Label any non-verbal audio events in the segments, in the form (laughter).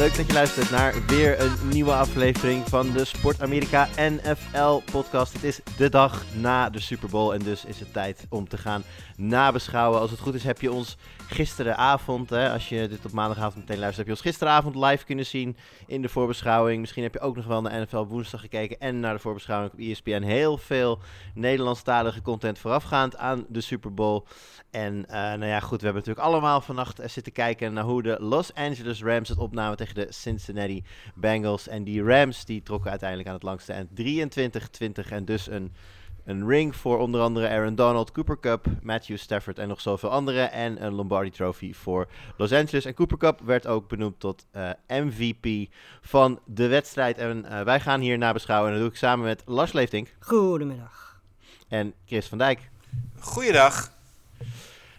leuk dat je luistert naar weer een nieuwe aflevering van de Sport Amerika NFL podcast. Het is de dag na de Super Bowl en dus is het tijd om te gaan nabeschouwen. Als het goed is heb je ons gisteravond, hè, als je dit op maandagavond meteen luistert, heb je ons gisteravond live kunnen zien in de voorbeschouwing. Misschien heb je ook nog wel naar NFL woensdag gekeken en naar de voorbeschouwing op ESPN. Heel veel Nederlandstalige content voorafgaand aan de Super Bowl. En eh, nou ja, goed, we hebben natuurlijk allemaal vannacht eh, zitten kijken naar hoe de Los Angeles Rams het opnamen tegen de Cincinnati Bengals. En die Rams die trokken uiteindelijk aan het langste eind 23-20 en dus een, een ring voor onder andere Aaron Donald, Cooper Cup, Matthew Stafford en nog zoveel anderen. En een Lombardi Trophy voor Los Angeles. En Cooper Cup werd ook benoemd tot eh, MVP van de wedstrijd. En wij gaan hier nabeschouwen en dat doe ik samen met Lars Leeftink Goedemiddag. en Chris van Dijk. Goeiedag.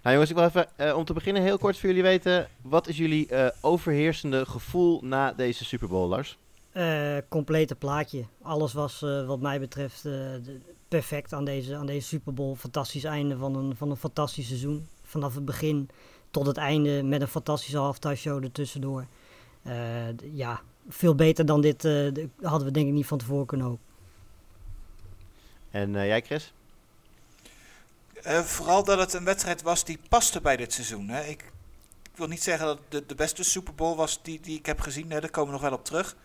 Nou jongens, ik wil even eh, om te beginnen heel kort voor jullie weten. Wat is jullie eh, overheersende gevoel na deze Super Bowl, Lars? Eh, complete plaatje. Alles was wat mij betreft perfect aan deze, aan deze Super Bowl. Fantastisch einde van een, van een fantastisch seizoen. Vanaf het begin tot het einde met een fantastische halftime show ertussendoor. Ja, veel beter dan dit hadden we denk ik niet van tevoren kunnen hopen. En jij, Chris? Eh, vooral dat het een wedstrijd was die paste bij dit seizoen. Hè. Ik, ik wil niet zeggen dat het de, de beste Super Bowl was die, die ik heb gezien. Hè. Daar komen we nog wel op terug.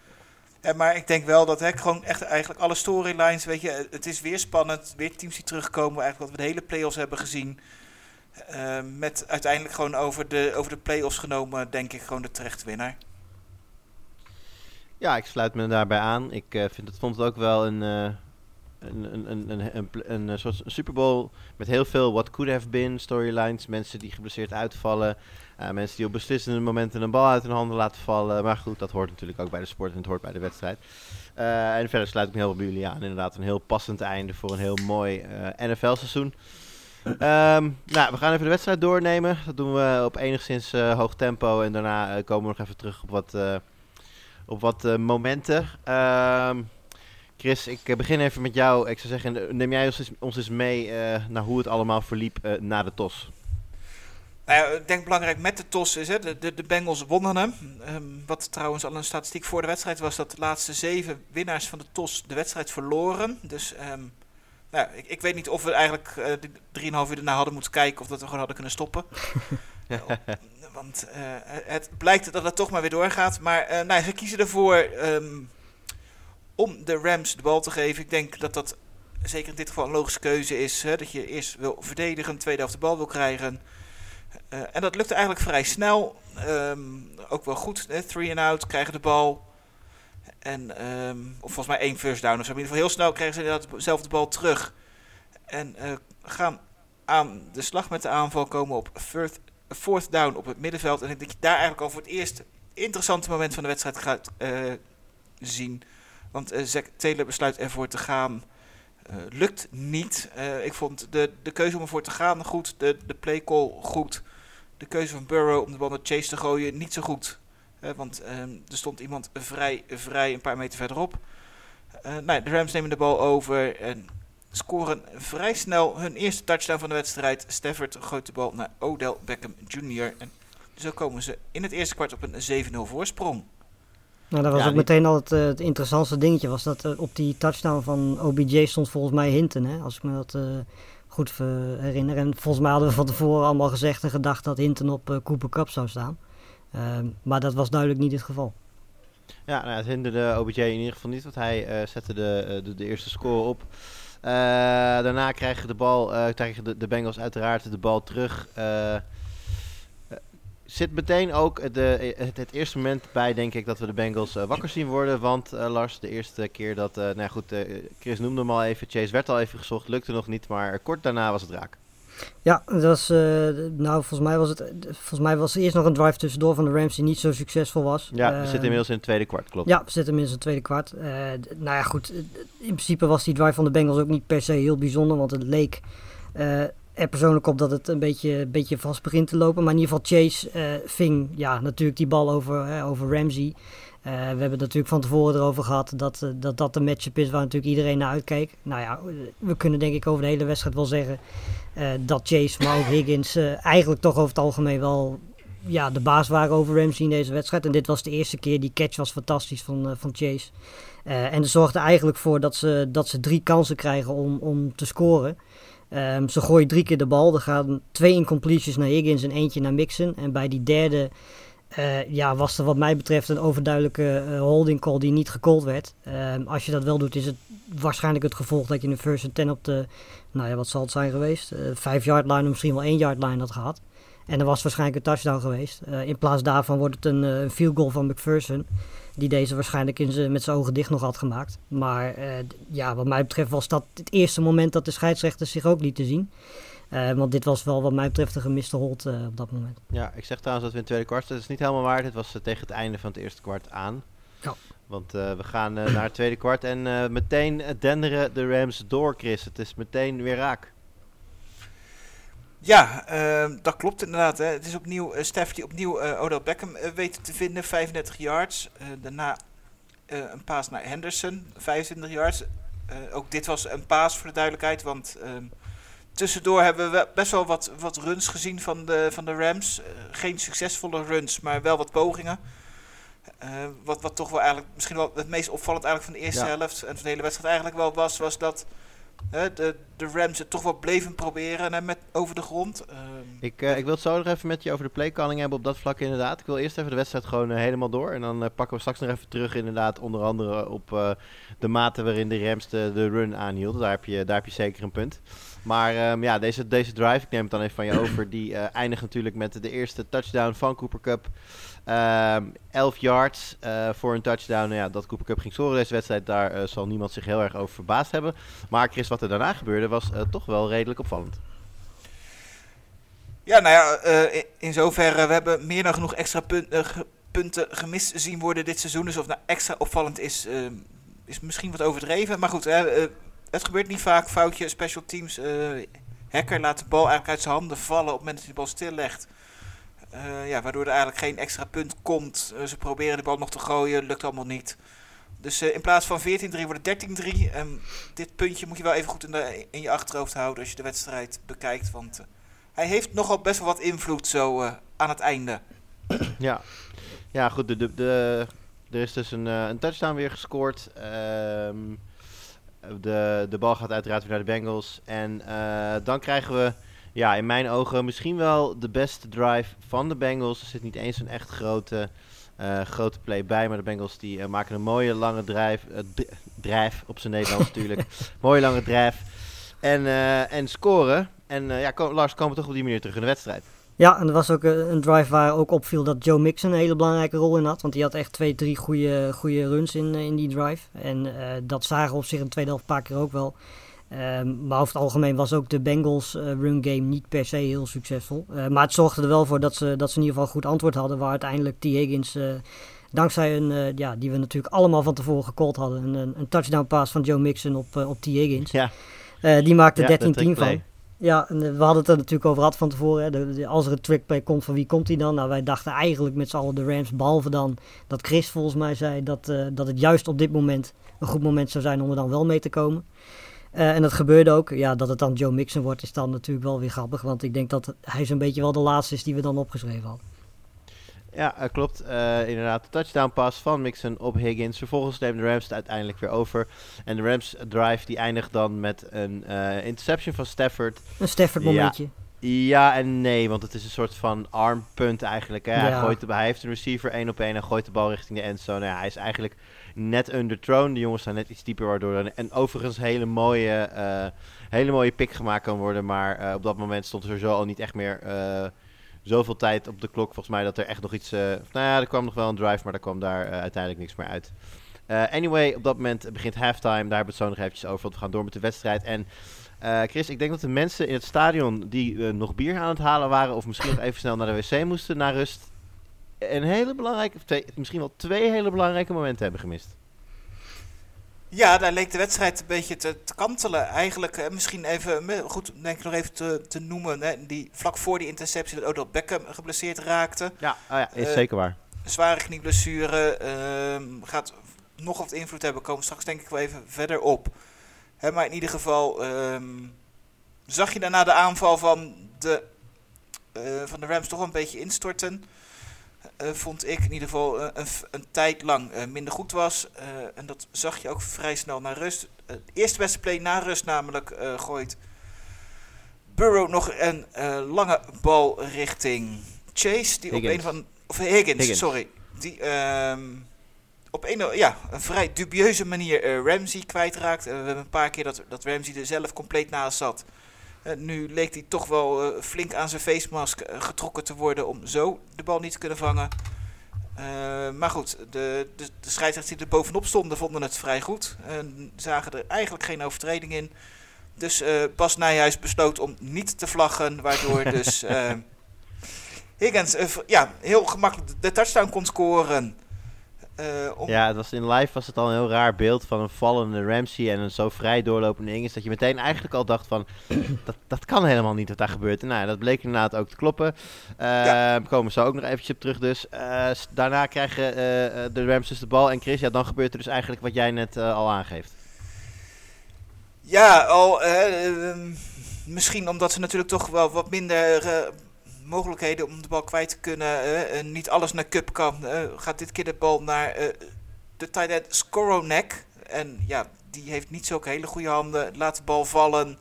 Eh, maar ik denk wel dat hè, gewoon echt eigenlijk alle storylines, weet je, het is weer spannend. Weer teams die terugkomen, eigenlijk wat we de hele playoffs hebben gezien. Eh, met uiteindelijk gewoon over de, over de playoffs genomen, denk ik gewoon de terecht winnaar. Ja, ik sluit me daarbij aan. Ik vind het, vond het ook wel een, een, een, een, een, eh, soort Super Bowl met heel veel what could have been storylines. Mensen die geblesseerd uitvallen. eh, mensen die op beslissende momenten een bal uit hun handen laten vallen. Maar goed, dat hoort natuurlijk ook bij de sport en het hoort bij de wedstrijd. Eh, en verder sluit ik me heel bij jullie aan. Inderdaad, een heel passend einde voor een heel mooi NFL-seizoen. Ehm, nou, we gaan even de wedstrijd doornemen. Dat doen we op enigszins hoog tempo. En daarna komen we nog even terug op wat, op wat momenten. Ehm, Chris, ik eh, begin even met jou. Ik zou zeggen, neem jij ons eens, ons eens mee eh, naar hoe het allemaal verliep eh, na de TOS. Nou ik denk belangrijk met de TOS is, hè, de, de, de Bengals wonnen hem. Ehm, wat trouwens al een statistiek voor de wedstrijd was, dat de laatste zeven winnaars van de TOS de wedstrijd verloren. Dus ehm, nou, ik, ik weet niet of we eigenlijk eh die 3,5 uur erna hadden moeten kijken of dat we gewoon hadden kunnen stoppen. (laughs) Want het blijkt dat het toch maar weer doorgaat. Maar nou, ze kiezen ervoor ehm, om de Rams de bal te geven. Ik denk dat dat zeker in dit geval een logische keuze is. Hè, dat je eerst wil verdedigen, tweede helft de bal wil krijgen. Eh, en dat lukte eigenlijk vrij snel. Ehm, ook wel goed. hè, Three and out, krijgen de bal. En, ehm, of volgens mij één first down of zo. In ieder geval heel snel krijgen ze inderdaad zelf de bal terug. En eh, gaan aan de slag met de aanval komen op fourth, fourth down op het middenveld. En ik denk dat je daar eigenlijk al voor het eerst interessante moment van de wedstrijd gaat eh, zien. Want eh Zack Taylor besluit ervoor te gaan. Eh, lukt niet. Eh, ik vond de, de keuze om ervoor te gaan goed. De, de play call goed. De keuze van Burrow om de bal naar Chase te gooien niet zo goed. Want ehm, er stond iemand vrij, vrij een paar meter verderop. Nou, de Rams nemen de bal over en scoren vrij snel hun eerste touchdown van de wedstrijd. Stafford gooit de bal naar Odell Beckham Jr. En zo komen ze in het eerste kwart op een 7-0 voorsprong. Nou, dat was Ja, ook die- meteen al het, eh, het interessantste dingetje. Was dat eh, op die touchdown van OBJ stond volgens mij Hinton. Hè? Als ik me dat eh, goed herinner. En volgens mij hadden we van tevoren allemaal gezegd en gedacht dat Hinton op Cooper Cup zou staan. Ehm, maar dat was duidelijk niet het geval. Ja, nou, het hinderde OBJ in ieder geval niet, want hij zette de, de, de eerste score op. Daarna krijgen de, bal, krijgen de, de Bengals uiteraard de bal terug. Zit meteen ook de, het, het eerste moment bij, denk ik, dat we de Bengals eh, wakker zien worden. Want eh, Lars, de eerste keer dat, eh, nou ja, goed, Chris noemde hem al even, Chase werd al even gezocht, lukte nog niet, maar kort daarna was het raak. Ja, dat was, nou, volgens mij was het, volgens mij was er eerst nog een drive tussendoor van de Rams die niet zo succesvol was. Ja, we zitten inmiddels in het tweede kwart, klopt. Ja, we zitten inmiddels in het tweede kwart. Nou ja, goed. In principe was die drive van de Bengals ook niet per se heel bijzonder. Want het leek er persoonlijk op dat het een beetje, een beetje vast begint te lopen. Maar in ieder geval Chase eh, ving ja, natuurlijk die bal over, over Ramsey. Eh, we hebben het natuurlijk van tevoren erover gehad dat, eh, dat dat de matchup is waar natuurlijk iedereen naar uitkeek. Nou ja, we kunnen denk ik over de hele wedstrijd wel zeggen dat Chase, maar ook Higgins eigenlijk toch over het algemeen wel ja, de baas waren over Ramsey in deze wedstrijd. En dit was de eerste keer. Die catch was fantastisch van, van Chase. En dat zorgde eigenlijk voor dat ze, dat ze drie kansen krijgen om, om te scoren. Ehm, ze gooien drie keer de bal. Er gaan twee incompletions naar Higgins en eentje naar Mixon. En bij die derde eh, ja, was er wat mij betreft een overduidelijke eh, holding call die niet gecallt werd. Ehm, als je dat wel doet is het waarschijnlijk het gevolg dat je een first and ten op de, nou ja, wat zal het zijn geweest? Eh, vijf yard line of misschien wel één yard line had gehad. En er was waarschijnlijk een touchdown geweest. Eh, in plaats daarvan wordt het een, eh, een field goal van McPherson. Die deze waarschijnlijk in met zijn ogen dicht nog had gemaakt. Maar eh, ja, wat mij betreft was dat het eerste moment dat de scheidsrechter zich ook liet te zien. Want dit was wel wat mij betreft een gemiste hold op dat moment. Ja, ik zeg trouwens dat we in het tweede kwart. Dat is niet helemaal waar. Dit was tegen het einde van het eerste kwart aan. Ja. Want we gaan naar het tweede kwart en meteen denderen de Rams door, Chris. Het is meteen weer raak. Ja, ehm, dat klopt inderdaad. Hè. Het is opnieuw eh, Steph die opnieuw eh, Odell Beckham eh, weet te vinden, 35 yards. Daarna een paas naar Henderson, 25 yards. Ook dit was een paas voor de duidelijkheid, want ehm, tussendoor hebben we best wel wat, wat runs gezien van de, van de Rams. Geen succesvolle runs, maar wel wat pogingen. Wat, wat toch wel eigenlijk, misschien wel het meest opvallend eigenlijk van de eerste Ja. helft en van de hele wedstrijd eigenlijk wel was, was dat de, de Rams het toch wel bleven proberen hè, met, over de grond. Ehm, Ik, eh, ik wil het zo nog even met je over de playcalling hebben op dat vlak inderdaad. Ik wil eerst even de wedstrijd gewoon eh, helemaal door. En dan eh, pakken we straks nog even terug inderdaad onder andere op de mate waarin de Rams de, run aanhielden. Daar heb, je, daar heb je zeker een punt. Maar ehm, ja, deze, deze drive, ik neem het dan even van je over, die eindigt natuurlijk met de eerste touchdown van Cooper Cup. Ehm 11 yards eh, voor een touchdown. Nou ja, dat Cooper Cup ging scoren deze wedstrijd, daar eh, zal niemand zich heel erg over verbaasd hebben. Maar Chris, wat er daarna gebeurde was eh, toch wel redelijk opvallend. Ja, nou ja, eh, in- zoverre, we hebben meer dan genoeg extra punten gemist zien worden dit seizoen. Dus of nou extra opvallend is, eh, is misschien wat overdreven. Maar goed, het gebeurt niet vaak. Foutje, special teams. Hacker laat de bal eigenlijk uit zijn handen vallen op het moment dat hij de bal stillegt. Eh ja, waardoor er eigenlijk geen extra punt komt. Eh, ze proberen de bal nog te gooien, lukt allemaal niet. Dus eh, in plaats van 14-3 wordt het 13-3. En dit puntje moet je wel even goed in, de, in je achterhoofd houden als je de wedstrijd bekijkt. Want hij heeft nogal best wel wat invloed zo aan het einde. Ja, ja goed. De, de, er is dus een, een touchdown weer gescoord. Ehm, de, de bal gaat uiteraard weer naar de Bengals. En dan krijgen we, ja, in mijn ogen misschien wel de beste drive van de Bengals. Er zit niet eens een echt grote, eh, grote play bij. Maar de Bengals die eh, maken een mooie lange drive. eh, d- drive op zijn Nederlands (laughs) natuurlijk. mooie lange drive. En, eh, en scoren. En eh, ja, Lars, komen we toch op die manier terug in de wedstrijd. Ja, en er was ook eh, een drive waar ook opviel dat Joe Mixon een hele belangrijke rol in had. Want die had echt twee, drie goede, goede runs in, eh, in die drive. En eh, dat zagen we op zich in de tweede helft een paar keer ook wel. Ehm, maar over het algemeen was ook de Bengals eh, run game niet per se heel succesvol. Eh, maar het zorgde er wel voor dat ze, dat ze in ieder geval goed antwoord hadden. Waar uiteindelijk T. Higgins, eh, dankzij een, ja, die we natuurlijk allemaal van tevoren gecallt hadden. Een, een, een touchdown pass van Joe Mixon op, op T. Higgins. Ja, die maakte Ja, de 13-10 trickplay. van. Ja, en, we hadden het er natuurlijk over gehad van tevoren. Hè. De- de- als er een trickplay komt, van wie komt die dan? Nou, wij dachten eigenlijk met z'n allen de Rams, behalve dan dat Chris volgens mij zei dat, dat het juist op dit moment een goed moment zou zijn om er dan wel mee te komen. Eh, en dat gebeurde ook. Ja, dat het dan Joe Mixon wordt is dan natuurlijk wel weer grappig. Want ik denk dat hij zo'n beetje wel de laatste is die we dan opgeschreven hadden. Ja, eh, klopt. Eh, inderdaad, de touchdown pass van Mixon op Higgins. Vervolgens neemt de Rams het uiteindelijk weer over. En de Rams drive die eindigt dan met een eh, interception van Stafford. Een Stafford Ja. momentje. Ja en nee, want het is een soort van armpunt eigenlijk. Hè. Hij, Ja. gooit de, hij heeft een receiver één op één en gooit de bal richting de endzone. Ja, hij is eigenlijk net underthrown. De jongens staan net iets dieper, waardoor er en overigens hele mooie, eh, hele mooie pick gemaakt kan worden. Maar eh, op dat moment stond er sowieso al niet echt meer eh, zoveel tijd op de klok. Volgens mij dat er echt nog iets... nou ja, er kwam nog wel een drive, maar daar kwam daar uiteindelijk niks meer uit. Anyway, op dat moment begint halftime. Daar hebben we het zo nog eventjes over. Want we gaan door met de wedstrijd. En Chris, ik denk dat de mensen in het stadion die nog bier aan het halen waren, of misschien nog even snel naar de wc moesten na rust, een hele belangrijke, twee, misschien wel twee hele belangrijke momenten hebben gemist. Ja, daar leek de wedstrijd een beetje te, te kantelen. Eigenlijk eh, misschien even, me- goed, denk ik nog even te, te noemen. Hè, die, vlak voor die interceptie dat Odell Beckham geblesseerd raakte. Ja, oh ja is Eh, zeker waar. zware knieblessure. ehm, gaat nog wat invloed hebben. Komen straks denk ik wel even verder op. Hè, maar in ieder geval ehm, zag je daarna de aanval van de, eh, van de Rams toch een beetje instorten. Eh, vond ik in ieder geval eh, een, een tijd lang eh, minder goed was. En dat zag je ook vrij snel naar rust. De eerste beste play na rust namelijk gooit Burrow nog een lange bal richting Chase. Die op een van... Of Higgins, Higgins. sorry. Die ehm, op een, ja, een vrij dubieuze manier Ramsey kwijtraakt. We hebben een paar keer dat, dat Ramsey er zelf compleet naast zat. Eh, nu leek hij toch wel eh, flink aan zijn face mask eh, getrokken te worden om zo de bal niet te kunnen vangen. Maar goed, de, de, de scheidsrechters die er bovenop stonden vonden het vrij goed. En zagen er eigenlijk geen overtreding in. Dus eh, Bas Nijhuis besloot om niet te vlaggen, waardoor dus (laughs) Higgins ja, heel gemakkelijk de touchdown kon scoren. Eh, om, Ja, het was in live was het al een heel raar beeld van een vallende Ramsey en een zo vrij doorlopende Higgins. Dat je meteen eigenlijk al dacht van, (clears throat) dat, dat kan helemaal niet wat daar gebeurt. En nou, dat bleek inderdaad ook te kloppen. Eh Ja. We komen zo ook nog eventjes op terug dus. Eh, daarna krijgen de Rams dus de bal. En Chris, ja, dan gebeurt er dus eigenlijk wat jij net al aangeeft. Ja, al, eh, ehm, misschien omdat ze natuurlijk toch wel wat minder mogelijkheden om de bal kwijt te kunnen. en niet alles naar Cup kan. gaat dit keer de bal naar eh, de tight end Skoronek. En ja, die heeft niet zulke hele goede handen. Laat de bal vallen.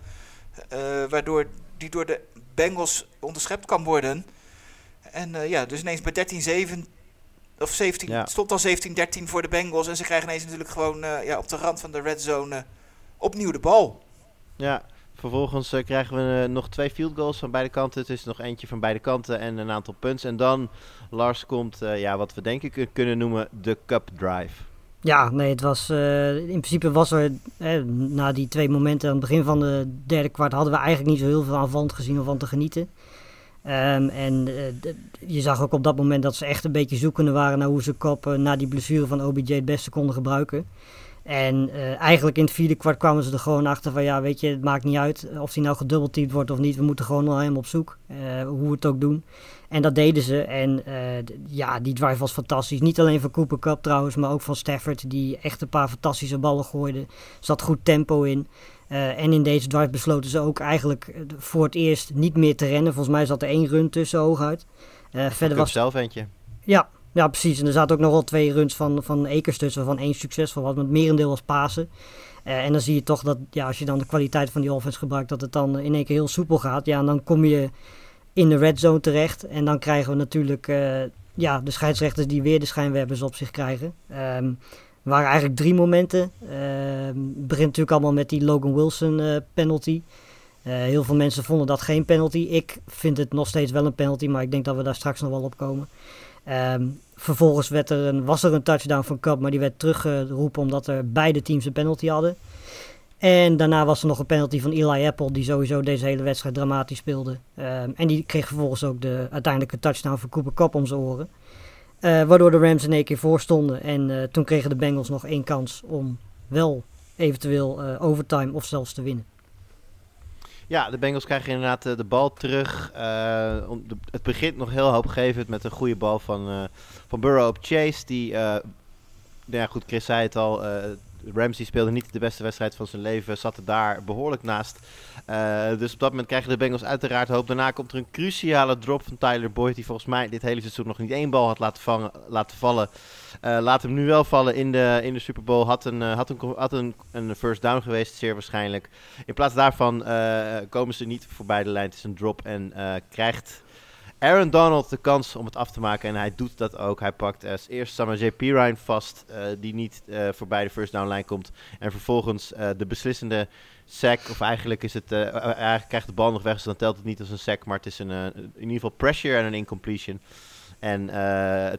eh, waardoor die door de Bengals onderschept kan worden. En eh, ja, dus ineens bij 13-7 of 17, Ja. stond al 17-13 voor de Bengals. En ze krijgen ineens natuurlijk gewoon ja, op de rand van de red zone opnieuw de bal. Ja, vervolgens eh, krijgen we eh, nog twee field goals van beide kanten. Het is nog eentje van beide kanten en een aantal punts. En dan, Lars, komt eh, ja, wat we denk ik kun- kunnen noemen de cup drive. Ja, nee, het was. in principe was er. eh, na die twee momenten aan het begin van de derde kwart. hadden we eigenlijk niet zo heel veel aanvallend gezien of van te genieten. Ehm, en je zag ook op dat moment dat ze echt een beetje zoekende waren naar hoe ze Kop na die blessure van OBJ het beste konden gebruiken. En eh, eigenlijk in het vierde kwart kwamen ze er gewoon achter van ja, weet je, het maakt niet uit of die nou gedubbelteamd wordt of niet. We moeten gewoon naar hem op zoek, eh, hoe we het ook doen. En dat deden ze. En eh, ja, die drive was fantastisch. Niet alleen van Cooper Cup trouwens, maar ook van Stafford, die echt een paar fantastische ballen gooide. Er zat goed tempo in. Eh, en in deze drive besloten ze ook eigenlijk eh, voor het eerst niet meer te rennen. Volgens mij zat er één run tussen hooguit. Eh verder was zelf eentje. ja, ja, precies. En er zaten ook nog wel twee runs van, van Ekers tussen, waarvan één succesvol was. Het merendeel was Pasen. Eh, en dan zie je toch dat, ja, als je dan de kwaliteit van die offense gebruikt, dat het dan in één keer heel soepel gaat. Ja, en dan kom je in de red zone terecht. En dan krijgen we natuurlijk eh, ja, de scheidsrechters die weer de schijnwerpers op zich krijgen. Er waren eigenlijk drie momenten. Ehm, het begint natuurlijk allemaal met die Logan Wilson eh, penalty. Heel veel mensen vonden dat geen penalty. Ik vind het nog steeds wel een penalty, maar ik denk dat we daar straks nog wel op komen. Ehm, vervolgens werd er een, was er een touchdown van Cup, maar die werd teruggeroepen omdat er beide teams een penalty hadden. En daarna was er nog een penalty van Eli Apple, die sowieso deze hele wedstrijd dramatisch speelde. Ehm, en die kreeg vervolgens ook de uiteindelijke touchdown van Cooper Cup om zijn oren. Eh, waardoor de Rams in één keer voor stonden. En eh, toen kregen de Bengals nog één kans om wel eventueel eh, overtime of zelfs te winnen. Ja, de Bengals krijgen inderdaad eh, de bal terug. Eh, het begint nog heel hoopgevend met een goede bal van, eh, van Burrow op Chase. Die, nou ja goed, Chris zei het al, Ramsey speelde niet de beste wedstrijd van zijn leven, zat er daar behoorlijk naast. Eh, dus op dat moment krijgen de Bengals uiteraard hoop. Daarna komt er een cruciale drop van Tyler Boyd, die volgens mij dit hele seizoen nog niet één bal had laten, vangen, laten vallen. Eh, laat hem nu wel vallen in de, in de Super Bowl. Had een, eh, had een, had een, een first down geweest, zeer waarschijnlijk. In plaats daarvan komen ze niet voorbij de lijn. Het is een drop en krijgt Aaron Donald de kans om het af te maken. En hij doet dat ook. Hij pakt als eerst J. Pirine vast, eh, die niet eh, voorbij de first down lijn komt. En vervolgens eh, de beslissende sack, of eigenlijk is het, hij krijgt de bal nog weg, dus dan telt het niet als een sack. Maar het is een, in ieder geval pressure en een incompletion. En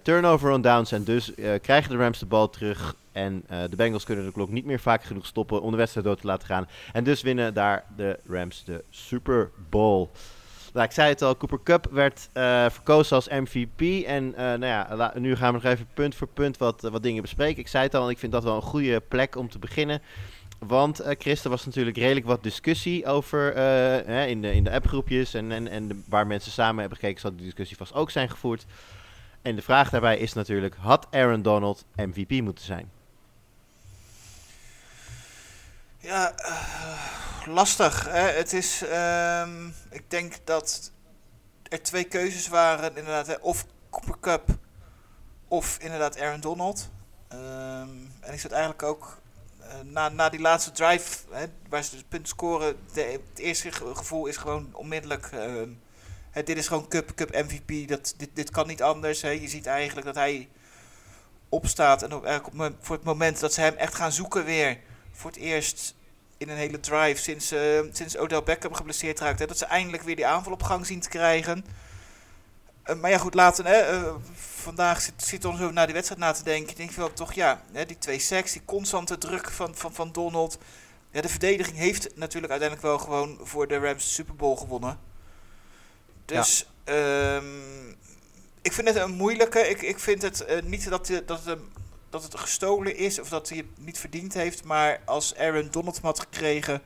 turnover on downs. En dus krijgen de Rams de bal terug. En de Bengals kunnen de klok niet meer vaak genoeg stoppen om de wedstrijd door te laten gaan. En dus winnen daar de Rams de Super Bowl. Nou, ik zei het al, Cooper Cup werd eh, verkozen als MVP. En eh, nou ja, nu gaan we nog even punt voor punt wat, wat dingen bespreken. Ik zei het al, en ik vind dat wel een goede plek om te beginnen. Want eh Chris, er was natuurlijk redelijk wat discussie over eh, hè, in de, in de appgroepjes. En, en, en waar mensen samen hebben gekeken, zal die discussie vast ook zijn gevoerd. En de vraag daarbij is natuurlijk, had Aaron Donald MVP moeten zijn? Ja, lastig. Hè? Het is, ehm, ik denk dat er twee keuzes waren, inderdaad, hè, of Cooper Cup of inderdaad Aaron Donald. Ehm, en ik zat eigenlijk ook eh, na, na die laatste drive, hè, waar ze dus punten scoren, de, het eerste ge- gevoel is gewoon onmiddellijk. ehm, hè, dit is gewoon Cup, Cup MVP. Dat, dit, dit kan niet anders. Hè. Je ziet eigenlijk dat hij opstaat en eigenlijk op, mo- voor het moment dat ze hem echt gaan zoeken weer voor het eerst in een hele drive sinds, eh, sinds Odell Beckham geblesseerd raakt. Hè, dat ze eindelijk weer die aanval op gang zien te krijgen. Eh, maar ja, goed, laten. Hè, eh, vandaag zit, zit dan zo naar die wedstrijd na te denken. Ik denk wel toch, ja, hè, die twee sacks, die constante druk van, van, van Donald. Ja, de verdediging heeft natuurlijk uiteindelijk wel gewoon voor de Rams de Super Bowl gewonnen. Dus ehm, ik vind het een moeilijke. Ik, ik vind het niet dat, dat, het, hem- dat het gestolen is of dat hij het niet verdiend heeft. Maar als Aaron Donald had gekregen.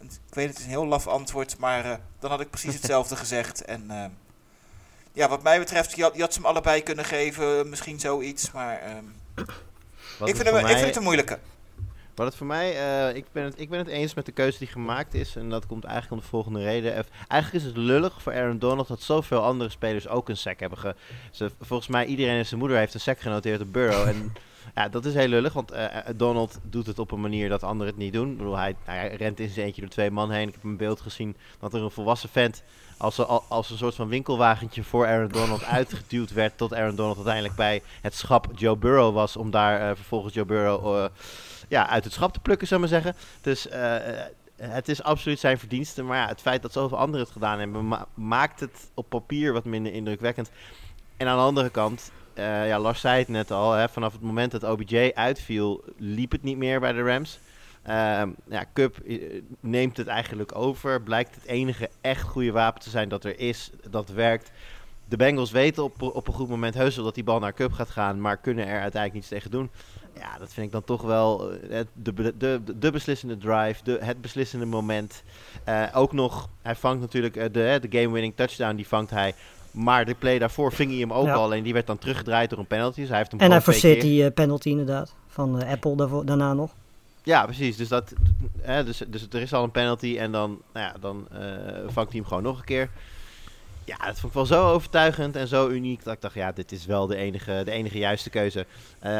en Ik weet het is een heel laf antwoord, maar eh, dan had ik precies (laughs) hetzelfde gezegd. En eh, ja, wat mij betreft, je had, je had ze hem allebei kunnen geven. Misschien zoiets, maar ehm, ik, vind hem, voor ik mij- vind het een moeilijke. Wat het voor mij, eh, ik, ben het, ik ben het eens met de keuze die gemaakt is. En dat komt eigenlijk om de volgende reden. Eigenlijk is het lullig voor Aaron Donald dat zoveel andere spelers ook een sack hebben ge... Ze, volgens mij iedereen en zijn moeder heeft een sack genoteerd op Burrow. en (laughs) ja, dat is heel lullig, want eh, eh, Donald doet het op een manier dat anderen het niet doen. Ik bedoel, hij, hij rent in zijn eentje door twee man heen. Ik heb een beeld gezien dat er een volwassen vent als, een- als een soort van winkelwagentje voor Aaron Donald (laughs) uitgeduwd werd. Tot Aaron Donald uiteindelijk bij het schap Joe Burrow was. Om daar eh, vervolgens Joe Burrow ja, uit het schap te plukken, zou ik maar zeggen. Dus het is absoluut zijn verdienste. Maar ja, het feit dat zoveel anderen het gedaan hebben, ma- maakt het op papier wat minder indrukwekkend. En aan de andere kant, eh, ja, Lars zei het net al, hè, vanaf het moment dat OBJ uitviel, liep het niet meer bij de Rams. Ehm, ja, Cup eh, neemt het eigenlijk over. Blijkt het enige echt goede wapen te zijn dat er is, dat werkt. De Bengals weten op, op een goed moment heus wel dat die bal naar Cup gaat gaan, maar kunnen er uiteindelijk niets tegen doen. Ja, dat vind ik dan toch wel eh, de, de, de, de beslissende drive, de, het beslissende moment. Ook nog, hij vangt natuurlijk de, de game-winning touchdown, die vangt hij. Maar de play daarvoor ving hij hem ook Ja. al. En die werd dan teruggedraaid door een penalty. Dus hij heeft hem En hij forceert die eh, penalty inderdaad. Van eh, Apple daarvoor, daarna nog. Ja, precies. Dus, dat, hè, dus, dus er is al een penalty en dan, nou ja, dan eh, vangt hij hem gewoon nog een keer. Ja, dat vond ik wel zo overtuigend en zo uniek dat ik dacht, ja, dit is wel de enige, de enige juiste keuze.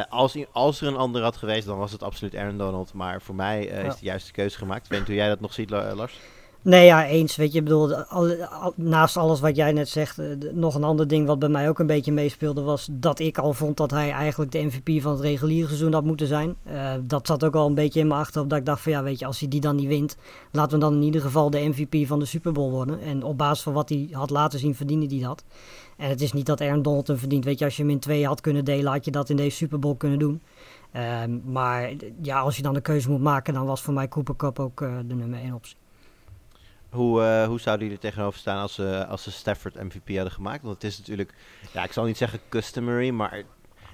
Als, als er een ander had geweest, dan was het absoluut Aaron Donald. Maar voor mij Ja. is de juiste keuze gemaakt. Ik weet niet hoe jij dat nog ziet, La- Lars. Nee, ja, eens. Weet je, ik bedoel, naast alles wat jij net zegt, eh, nog een ander ding wat bij mij ook een beetje meespeelde was dat ik al vond dat hij eigenlijk de MVP van het reguliere seizoen had moeten zijn. Eh, dat zat ook al een beetje in mijn achterhoofd dat ik dacht van ja, weet je, als hij die dan niet wint, laten we dan in ieder geval de MVP van de Super Bowl worden. En op basis van wat hij had laten zien, verdiende hij dat. En het is niet dat Aaron Donald hem verdient. Weet je, als je hem in twee had kunnen delen, had je dat in deze Super Bowl kunnen doen. Ehm, maar ja, als je dan de keuze moet maken, dan was voor mij Cooper Cup ook eh, de nummer één optie. Hoe, eh, hoe zouden jullie er tegenover staan als ze, als ze Stafford MVP hadden gemaakt? Want het is natuurlijk, ja, ik zal niet zeggen customary, maar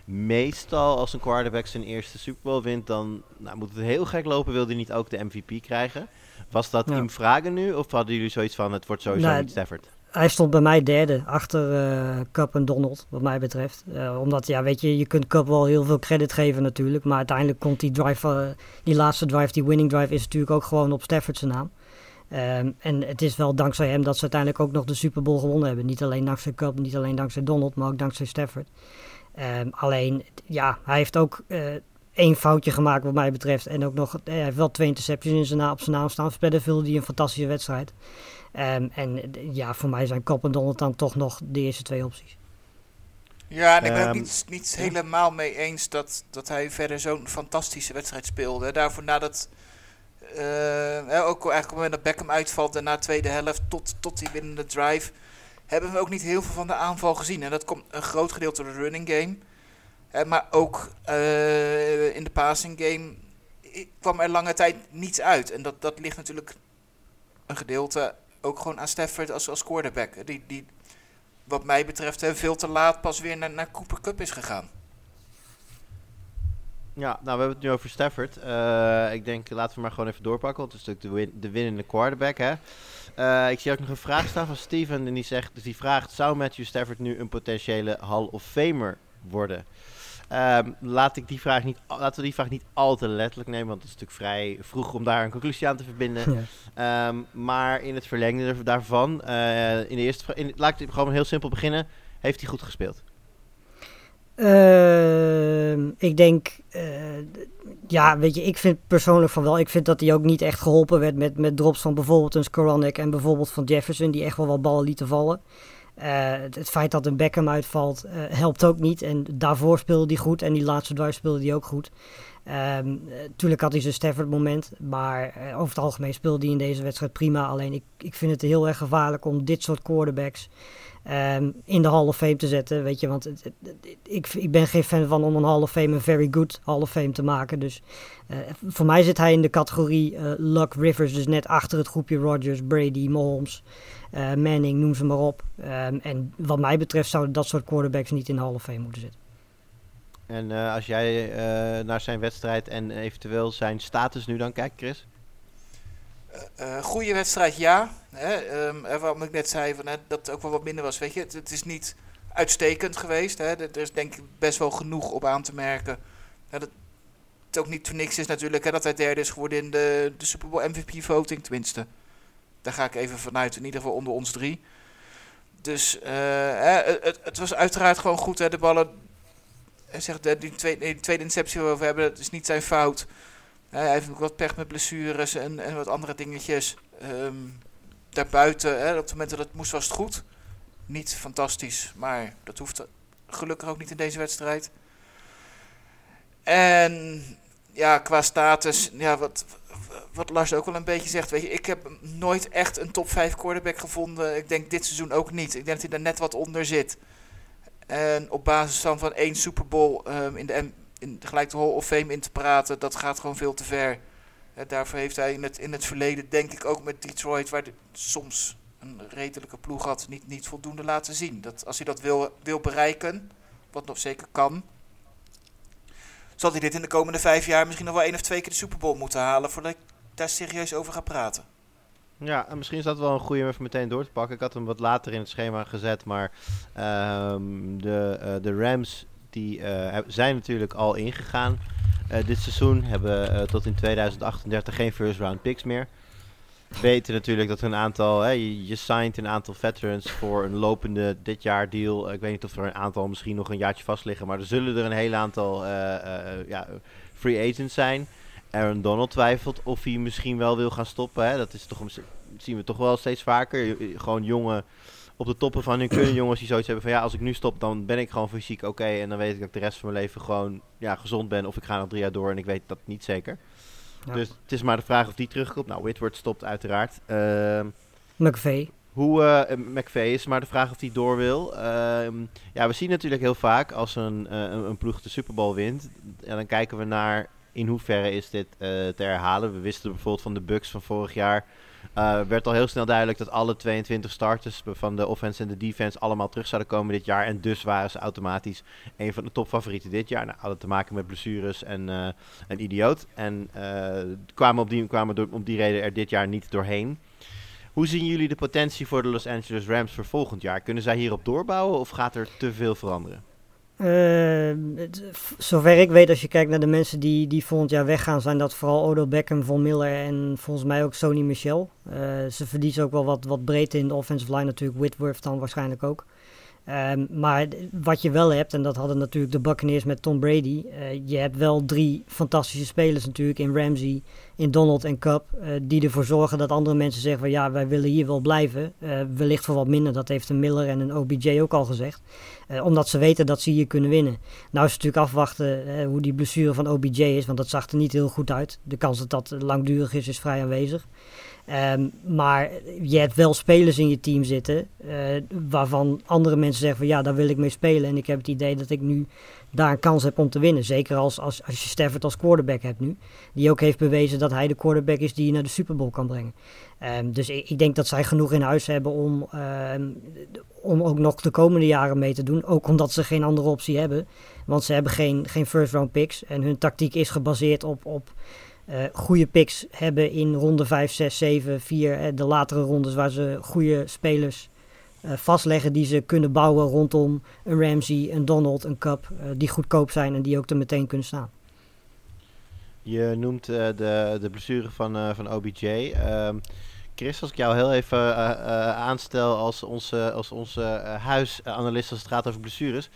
meestal als een quarterback zijn eerste Super Bowl wint, dan nou, moet het heel gek lopen, wil hij niet ook de MVP krijgen. Was dat Ja. in vragen nu, of hadden jullie zoiets van, het wordt sowieso Nou, niet Stafford? Hij stond bij mij derde, achter eh Cup en Donald, wat mij betreft. Eh, omdat, ja, weet je, je kunt Cup wel heel veel credit geven natuurlijk. Maar uiteindelijk komt die drive, eh, die laatste drive, die winning drive, is natuurlijk ook gewoon op Stafford zijn naam. Ehm, en het is wel dankzij hem dat ze uiteindelijk ook nog de Super Bowl gewonnen hebben. Niet alleen dankzij Cup, niet alleen dankzij Donald, maar ook dankzij Stafford. Ehm, alleen, ja, hij heeft ook eh, één foutje gemaakt wat mij betreft. En ook nog, eh, hij heeft wel twee interceptions in zijn na, op zijn naam staan. Verder vulde hij een fantastische wedstrijd. Ehm, en ja, voor mij zijn Cup en Donald dan toch nog de eerste twee opties. Ja, en ik ben het niet, niet helemaal mee eens dat, dat hij verder zo'n fantastische wedstrijd speelde. Daarvoor nadat, hè, ook eigenlijk op het moment dat Beckham uitvalt, daarna tweede helft tot, tot die winnende drive, hebben we ook niet heel veel van de aanval gezien. En dat komt een groot gedeelte door de running game. Eh, maar ook eh, in de passing game kwam er lange tijd niets uit. En dat, dat ligt natuurlijk een gedeelte ook gewoon aan Stafford als, als quarterback. Die, die wat mij betreft veel te laat pas weer naar, naar Cooper Cup is gegaan. Ja, nou we hebben het nu over Stafford. Eh, ik denk, laten we maar gewoon even doorpakken, want het is natuurlijk de, win de winnende quarterback. Hè? Eh, ik zie ook nog een vraag staan van Steven en die, zegt, dus die vraagt, zou Matthew Stafford nu een potentiële Hall of Famer worden? Ehm, laat ik die vraag niet, laten we die vraag niet al te letterlijk nemen, want het is natuurlijk vrij vroeg om daar een conclusie aan te verbinden. (laughs) Ja. Ehm, maar in het verlengde er- daarvan, eh, in de eerste, in, laat ik gewoon heel simpel beginnen, heeft hij goed gespeeld? Ehm, ik denk, eh, ja, weet je, ik vind persoonlijk van wel. Ik vind dat hij ook niet echt geholpen werd met, met drops van bijvoorbeeld een Skoranek en bijvoorbeeld van Jefferson, die echt wel wat ballen lieten vallen. Eh, het, feit dat een Beckham uitvalt, eh, helpt ook niet. En daarvoor speelde hij goed en die laatste drive speelde hij ook goed. Ehm, eh, tuurlijk had hij zijn Stafford moment, maar over het algemeen speelde hij in deze wedstrijd prima. Alleen ik, ik vind het heel erg gevaarlijk om dit soort quarterbacks ehm, in de Hall of Fame te zetten. Weet je, want ik, ik ben geen fan van om een Hall of Fame een very good Hall of Fame te maken. Dus eh, voor mij zit hij in de categorie eh Luck Rivers, dus net achter het groepje Rodgers, Brady, Mahomes, eh, Manning, noem ze maar op. Ehm, en wat mij betreft zouden dat soort quarterbacks niet in de Hall of Fame moeten zitten. En als jij naar zijn wedstrijd en eventueel zijn status nu dan kijkt, Chris? Eh goede wedstrijd, ja. Hè, ehm, en waarom ik net zei van, hè, dat het ook wel wat minder was. Weet je, het, is niet uitstekend geweest. Hè. Er is denk ik best wel genoeg op aan te merken. Hè, dat het ook niet voor niks is natuurlijk hè, dat hij derde is geworden in de, de Super Bowl MVP voting, tenminste. Daar ga ik even vanuit, in ieder geval onder ons drie. Dus eh, hè, het, het was uiteraard gewoon goed. Hè, de ballen, hij zegt, hè, die, tweede, die tweede interceptie waar we over hebben, dat is niet zijn fout. Hij heeft ook wat pech met blessures en, en wat andere dingetjes. Ehm, daarbuiten, hè, op het moment dat het moest, was het goed. Niet fantastisch, maar dat hoeft gelukkig ook niet in deze wedstrijd. En ja, qua status, ja, wat, wat Lars ook wel een beetje zegt. Weet je, ik heb nooit echt een top 5 quarterback gevonden. Ik denk dit seizoen ook niet. Ik denk dat hij er net wat onder zit. En op basis van, één Super Bowl ehm, in, de, in gelijk de Hall of Fame in te praten, dat gaat gewoon veel te ver. Daarvoor heeft hij in het, in het verleden, denk ik ook met Detroit, waar soms een redelijke ploeg had, niet, niet voldoende laten zien. Dat als hij dat wil, wil bereiken, wat nog zeker kan, zal hij dit in de komende vijf jaar misschien nog wel één of twee keer de Super Bowl moeten halen voordat ik daar serieus over ga praten. Ja, en misschien is dat wel een goede om even meteen door te pakken. Ik had hem wat later in het schema gezet, maar ehm, de, eh, de Rams die, eh, zijn natuurlijk al ingegaan eh, dit seizoen. Hebben eh, tot in 2038 geen first round picks meer. Weten natuurlijk dat er een aantal, hè, je, signed een aantal veterans voor een lopende dit jaar deal. ik weet niet of er een aantal misschien nog een jaartje vast liggen, maar er zullen er een heel aantal ja, free agents zijn. Aaron Donald twijfelt of hij misschien wel wil gaan stoppen. Hè. Dat is toch, zien we toch wel steeds vaker. Gewoon jongen op de toppen van hun kunnen (clears throat) jongens die zoiets hebben van ja, als ik nu stop, dan ben ik gewoon fysiek oké. en dan weet ik dat ik de rest van mijn leven gewoon ja, gezond ben. Of ik ga nog drie jaar door en ik weet dat niet zeker. Ja. Dus het is maar de vraag of die terugkomt. Nou, Whitworth stopt uiteraard. Ehm, McVeigh. hoe eh McVeigh is maar de vraag of hij door wil. Ehm, ja, we zien natuurlijk heel vaak als een, eh, een, een ploeg de Super Bowl wint. En dan kijken we naar in hoeverre is dit eh, te herhalen. We wisten bijvoorbeeld van de Bucks van vorig jaar. Eh, werd al heel snel duidelijk dat alle 22 starters van de offense en de defense allemaal terug zouden komen dit jaar. En dus waren ze automatisch een van de topfavorieten dit jaar. Nou, hadden te maken met blessures en eh, een idioot. En eh, kwamen, op die, kwamen door, om die reden er dit jaar niet doorheen. Hoe zien jullie de potentie voor de Los Angeles Rams voor volgend jaar? Kunnen zij hierop doorbouwen of gaat er te veel veranderen? Eh, f- zover ik weet, als je kijkt naar de mensen die, die volgend jaar weggaan, zijn dat vooral Odell Beckham, Von Miller en volgens mij ook Sony Michel. Eh, ze verliezen ook wel wat, wat breedte in de offensive line, natuurlijk Whitworth dan waarschijnlijk ook. Ehm, maar wat je wel hebt, en dat hadden natuurlijk de Buccaneers met Tom Brady, eh, je hebt wel drie fantastische spelers natuurlijk in Ramsey, in Donald en Cup, eh, die ervoor zorgen dat andere mensen zeggen van ja, wij willen hier wel blijven. Eh, wellicht voor wat minder, dat heeft een Miller en een OBJ ook al gezegd. Omdat ze weten dat ze hier kunnen winnen. Nou is het natuurlijk afwachten hoe die blessure van OBJ is, want dat zag er niet heel goed uit. De kans dat dat langdurig is, is vrij aanwezig. Ehm, maar je hebt wel spelers in je team zitten eh, waarvan andere mensen zeggen van ja, daar wil ik mee spelen. En ik heb het idee dat ik nu daar een kans heb om te winnen. Zeker als, als, als je Stafford als quarterback hebt nu. Die ook heeft bewezen dat hij de quarterback is die je naar de Super Bowl kan brengen. Ehm, dus ik, ik, denk dat zij genoeg in huis hebben om, ehm, om ook nog de komende jaren mee te doen. Ook omdat ze geen andere optie hebben. Want ze hebben geen, geen first round picks. En hun tactiek is gebaseerd op, op uh, goede picks hebben in ronde 5, 6, 7, 4. de latere rondes waar ze goede spelers uh, vastleggen die ze kunnen bouwen rondom een Ramsey, een Donald, een Cup. Uh, die goedkoop zijn en die ook er meteen kunnen staan. Je noemt de, de blessure van, van OBJ. Ehm, Chris, als ik jou heel even aanstel als onze, als onze huisanalist als het gaat over blessures.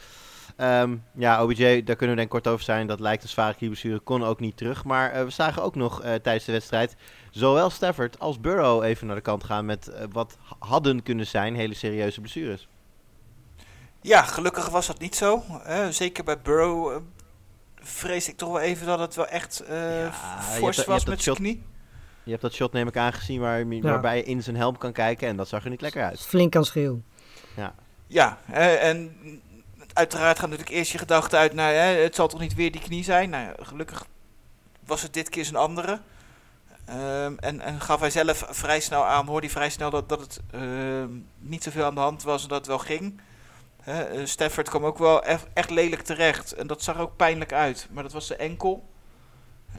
Um, ja, OBJ, daar kunnen we denk ik kort over zijn. Dat lijkt een zware knieblessure, kon ook niet terug. Maar uh, we zagen ook nog uh, tijdens de wedstrijd zowel Stafford als Burrow even naar de kant gaan met uh, wat hadden kunnen zijn hele serieuze blessures. Ja, gelukkig was dat niet zo. zeker bij Burrow vrees ik toch wel even dat het wel echt ja, fors was met zijn knie. Je hebt dat shot neem ik aangezien waar, ja. waarbij je in zijn helm kan kijken en dat zag er niet lekker uit. Flink kan schreeuwen. Ja, ja en uiteraard gaat natuurlijk eerst je gedachte uit naar hè, het zal toch niet weer die knie zijn. Nou, gelukkig was het dit keer zijn andere. Um, en, en, gaf hij zelf vrij snel aan, hoorde hij vrij snel dat, dat het uh, niet zoveel aan de hand was en dat het wel ging. Uh, Stafford kwam ook wel echt, echt, lelijk terecht en dat zag ook pijnlijk uit. Maar dat was de enkel.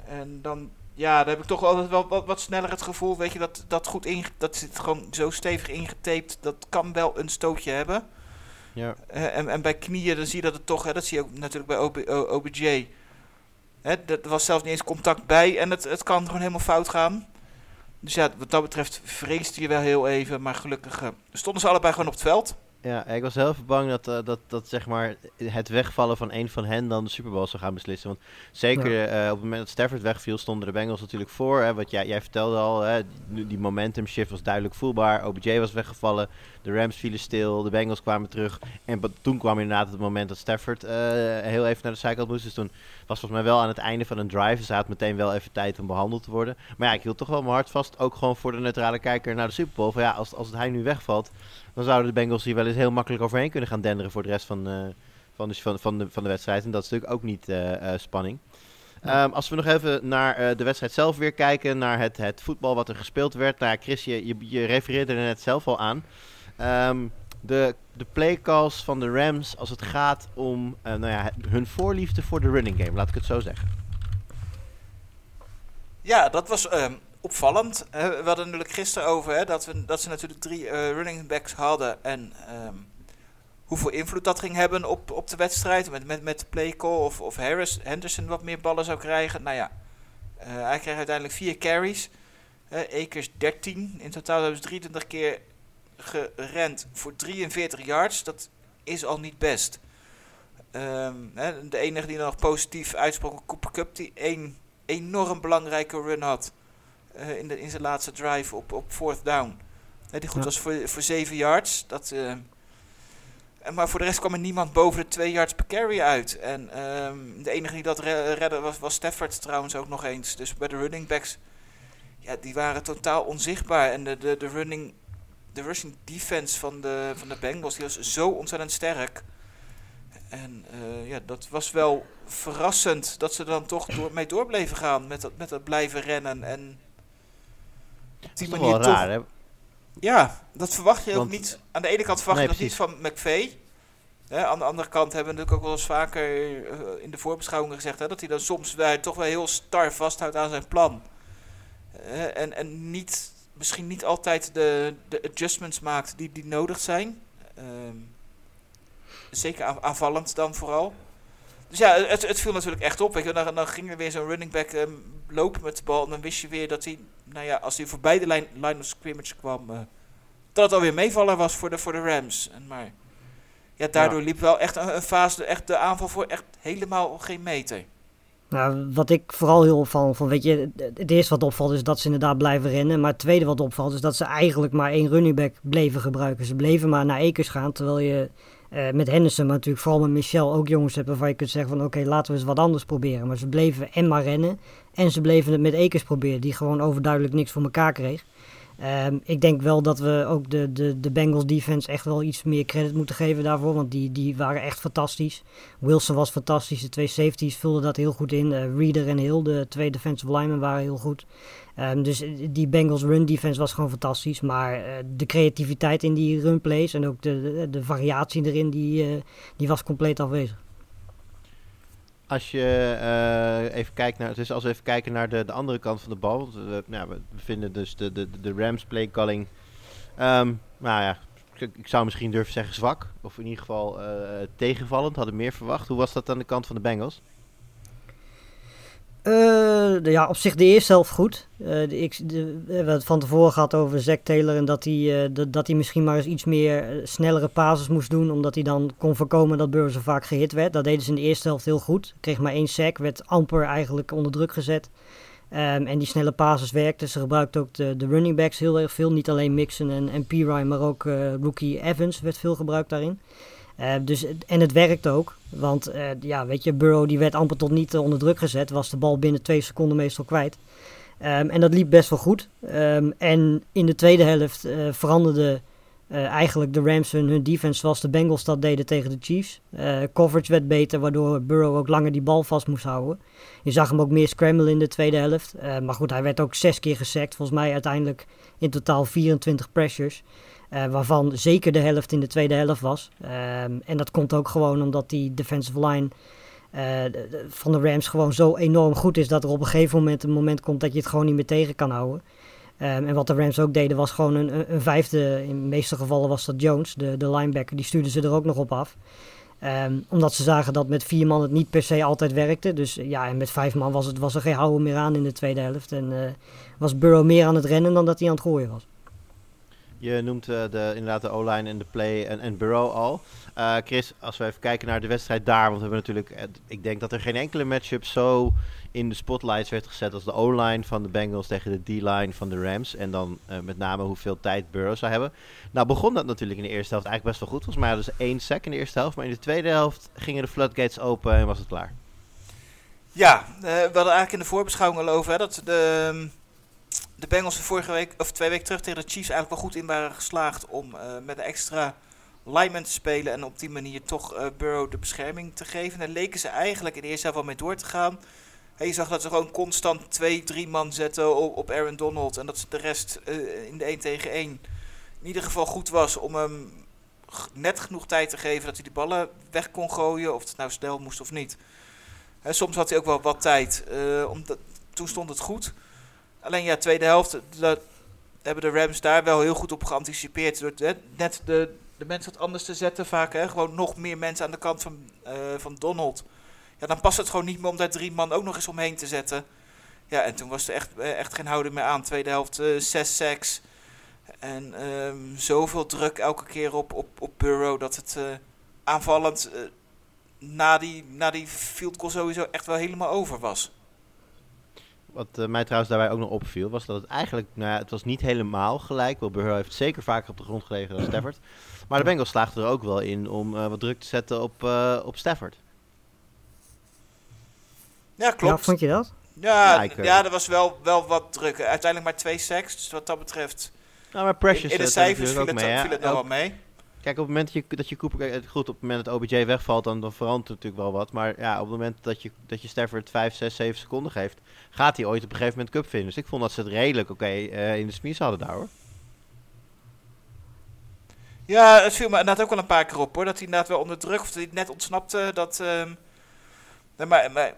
En dan, ja, dan heb ik toch altijd wel wat, wat sneller het gevoel, weet je, dat dat goed in, dat zit gewoon zo stevig ingetaped, dat kan wel een stootje hebben. Ja. En, en bij knieën, dan zie je dat het toch, hè, dat zie je ook natuurlijk bij OB, OBJ. Hè, er was zelfs niet eens contact bij en het, het kan gewoon helemaal fout gaan. Dus ja, wat dat betreft vreesde je wel heel even, maar gelukkig uh, stonden ze allebei gewoon op het veld. Ja, ik was heel bang dat, uh, dat, dat zeg maar het wegvallen van een van hen dan de Super Bowl zou gaan beslissen. Want zeker ja. uh, op het moment dat Stafford wegviel, stonden de Bengals natuurlijk voor. Hè, wat jij, jij vertelde al, hè, die momentum shift was duidelijk voelbaar. OBJ was weggevallen, de Rams vielen stil, de Bengals kwamen terug. En toen kwam inderdaad het moment dat Stafford uh, heel even naar de zijkant moest. Dus toen was volgens mij wel aan het einde van een drive. Dus hij had meteen wel even tijd om behandeld te worden. Maar ja, ik hield toch wel mijn hart vast, ook gewoon voor de neutrale kijker naar de Super Bowl. Van ja, als, als hij nu wegvalt, dan zouden de Bengals hier wel eens heel makkelijk overheen kunnen gaan denderen voor de rest van, uh, van, de, van, van, de, van de wedstrijd. En dat is natuurlijk ook niet uh, uh, spanning. Ja. Um, als we nog even naar de wedstrijd zelf weer kijken, naar het, het voetbal wat er gespeeld werd. Nou, Chris, je, je, je refereerde er net zelf al aan. Um, de, de playcalls van de Rams als het gaat om nou ja, hun voorliefde voor de running game, laat ik het zo zeggen. Ja, dat was um, opvallend. Uh, we hadden natuurlijk gisteren over hè, dat, we, dat ze natuurlijk drie uh, running backs hadden. En um, hoeveel invloed dat ging hebben op, op de wedstrijd. Met, met, met play call of, of Harris, Henderson wat meer ballen zou krijgen. Nou ja, uh, hij kreeg uiteindelijk vier carries. Akers 13. In totaal hebben ze 23 keer gerend voor 43 yards. Dat is al niet best. Um, hè, de enige die nog positief uitsprak, Cooper Cup, die één enorm belangrijke run had. Uh, in, de, in zijn laatste drive op, op fourth down. Die goed ja. was voor, voor 7 yards. Dat, uh, maar voor de rest kwam er niemand boven de 2 yards per carry uit. En um, de enige die dat re redde was, was Stafford trouwens ook nog eens. Dus bij de running backs, ja, die waren totaal onzichtbaar. En de, de, de running, de rushing defense van de, van de Bengals, die was zo ontzettend sterk. En uh, ja, dat was wel verrassend dat ze dan toch door, mee door bleven gaan met dat, met dat blijven rennen. En die manier toch... Raar, hè? Ja, dat verwacht je Want, ook niet. Aan de ene kant verwacht nee, je dat niet van McVeigh. Hè, aan de andere kant hebben we natuurlijk ook wel eens vaker uh, in de voorbeschouwingen gezegd... Hè, dat hij dan soms wij toch wel heel star vasthoudt aan zijn plan. Uh, en, en niet, misschien niet altijd de, de adjustments maakt die, die nodig zijn. Uh, zeker aanvallend dan vooral. Dus ja, het, het viel natuurlijk echt op. Weet je. Dan, dan ging er weer zo'n running back um, lopen met de bal. En dan wist je weer dat hij, nou ja, als hij voorbij de line, line of scrimmage kwam, uh, dat het alweer meevaller was voor de, voor de Rams. En maar ja, daardoor ja. liep wel echt een, een, fase, echt de aanval voor echt helemaal geen meter. Nou, wat ik vooral heel opvallend vond, weet je, het eerste wat opvalt is dat ze inderdaad blijven rennen. Maar het tweede wat opvalt is dat ze eigenlijk maar één running back bleven gebruiken. Ze bleven maar naar Ekers gaan, terwijl je uh, met Henderson, maar natuurlijk vooral met Michel ook jongens hebben waarvan je kunt zeggen van oké, laten we eens wat anders proberen. Maar ze bleven en maar rennen en ze bleven het met Ekers proberen, die gewoon overduidelijk niks voor elkaar kreeg. Ehm, ik denk wel dat we ook de, de, de Bengals defense echt wel iets meer credit moeten geven daarvoor. Want die, die waren echt fantastisch. Wilson was fantastisch. De twee safeties vulden dat heel goed in. Uh, Reader en Hill, de twee defensive linemen, waren heel goed. Um, dus die Bengals run defense was gewoon fantastisch. Maar uh, de creativiteit in die run plays en ook de, de, variatie erin, die, die was compleet afwezig. Als je uh, even kijkt naar, dus als we even kijken naar de, de andere kant van de bal. Want, uh, nou, we vinden dus de, de, de Rams play calling. Um, nou ja, ik, ik, zou misschien durven zeggen zwak. Of in ieder geval uh, tegenvallend. Hadden meer verwacht. Hoe was dat aan de kant van de Bengals? Uh, ja, op zich de eerste helft goed. Ik, de, we hebben het van tevoren gehad over Zack Taylor en dat hij, uh, dat hij misschien maar eens iets meer snellere pases moest doen, omdat hij dan kon voorkomen dat Burrow zo vaak gehit werd. Dat deden ze in de eerste helft heel goed. Kreeg maar één sack, werd amper eigenlijk onder druk gezet. Um, en die snelle pases werkten. Ze gebruikten ook de, de running backs heel erg veel. Niet alleen Mixon en, en Pirine, maar ook rookie Evans werd veel gebruikt daarin. Uh, dus, en het werkt ook. Want uh, ja, weet je, Burrow die werd amper tot niet onder druk gezet. Was de bal binnen twee seconden meestal kwijt. Um, en dat liep best wel goed. Um, en in de tweede helft veranderde eigenlijk de Rams hun, hun, defense zoals de Bengals dat deden tegen de Chiefs. coverage werd beter, waardoor Burrow ook langer die bal vast moest houden. Je zag hem ook meer scramble in de tweede helft. maar goed, hij werd ook zes keer gesackt. Volgens mij uiteindelijk in totaal 24 pressures. Uh, waarvan zeker de helft in de tweede helft was. Um, en dat komt ook gewoon omdat die defensive line de, van de Rams gewoon zo enorm goed is dat er op een gegeven moment een moment komt dat je het gewoon niet meer tegen kan houden. Um, en wat de Rams ook deden was gewoon een, een, vijfde, in de meeste gevallen was dat Jones, de, de linebacker, die stuurden ze er ook nog op af. Um, omdat ze zagen dat met vier man het niet per se altijd werkte. Dus ja, en met vijf man was, het, was er geen houden meer aan in de tweede helft. En was Burrow meer aan het rennen dan dat hij aan het gooien was. Je noemt uh, de, inderdaad de O-line en de play en, en Burrow al. Uh, Chris, als we even kijken naar de wedstrijd daar. Want we hebben natuurlijk, uh, ik denk dat er geen enkele matchup zo in de spotlights werd gezet als de O-line van de Bengals tegen de D-line van de Rams. En dan met name hoeveel tijd Burrow zou hebben. Nou begon dat natuurlijk in de eerste helft eigenlijk best wel goed. Volgens mij hadden ze één sack in de eerste helft. Maar in de tweede helft gingen de floodgates open en was het klaar. Ja, we hadden eigenlijk in de voorbeschouwing al over hè, dat de de Bengals vorige week, of twee weken terug tegen de Chiefs eigenlijk wel goed in waren geslaagd om uh, met een extra lineman te spelen en op die manier toch uh, Burrow de bescherming te geven. En leken ze eigenlijk in de eerste helft wel mee door te gaan. Hey, je zag dat ze gewoon constant twee, drie man zetten op, Aaron Donald en dat ze de rest uh, in de 1 tegen 1 in ieder geval goed was om hem net genoeg tijd te geven dat hij die ballen weg kon gooien, of het nou snel moest of niet. He, soms had hij ook wel wat tijd, omdat, toen stond het goed. Alleen ja, tweede helft, dat hebben de Rams daar wel heel goed op geanticipeerd. Door net de, de mensen wat anders te zetten vaak. Hè, gewoon nog meer mensen aan de kant van, uh, van Donald. Ja, dan past het gewoon niet meer om daar drie man ook nog eens omheen te zetten. Ja, en toen was er echt, echt geen houden meer aan. Tweede helft uh, zes sacks. En um, zoveel druk elke keer op, op, op Burrow dat het aanvallend na, die, na die field goal sowieso echt wel helemaal over was. Wat uh, mij trouwens daarbij ook nog opviel, was dat het eigenlijk, nou ja, het was niet helemaal gelijk. Wil Burrow heeft zeker vaker op de grond gelegen dan Stafford. Maar de Bengals slaagden er ook wel in om uh, wat druk te zetten op, uh, op Stafford. Ja, klopt. Ja, vond je dat? Ja, ja, ik, ja er was wel, wel wat druk. Uiteindelijk maar twee sacks, dus wat dat betreft... Nou, maar Precious... In, in de cijfers viel het, mee, viel het nog wel mee. Kijk, op het moment dat je, dat je Cooper... Goed, op het moment dat OBJ wegvalt, dan, dan verandert het natuurlijk wel wat. Maar ja, op het moment dat je, dat je Stafford 5, 6, 7 seconden geeft... gaat hij ooit op een gegeven moment cup vinden. Dus ik vond dat ze het redelijk oké okay, uh, in de smies hadden daar, hoor. Ja, het viel me inderdaad ook wel een paar keer op, hoor. Dat hij inderdaad wel onder druk... of dat hij net ontsnapte, dat... Um, maar, maar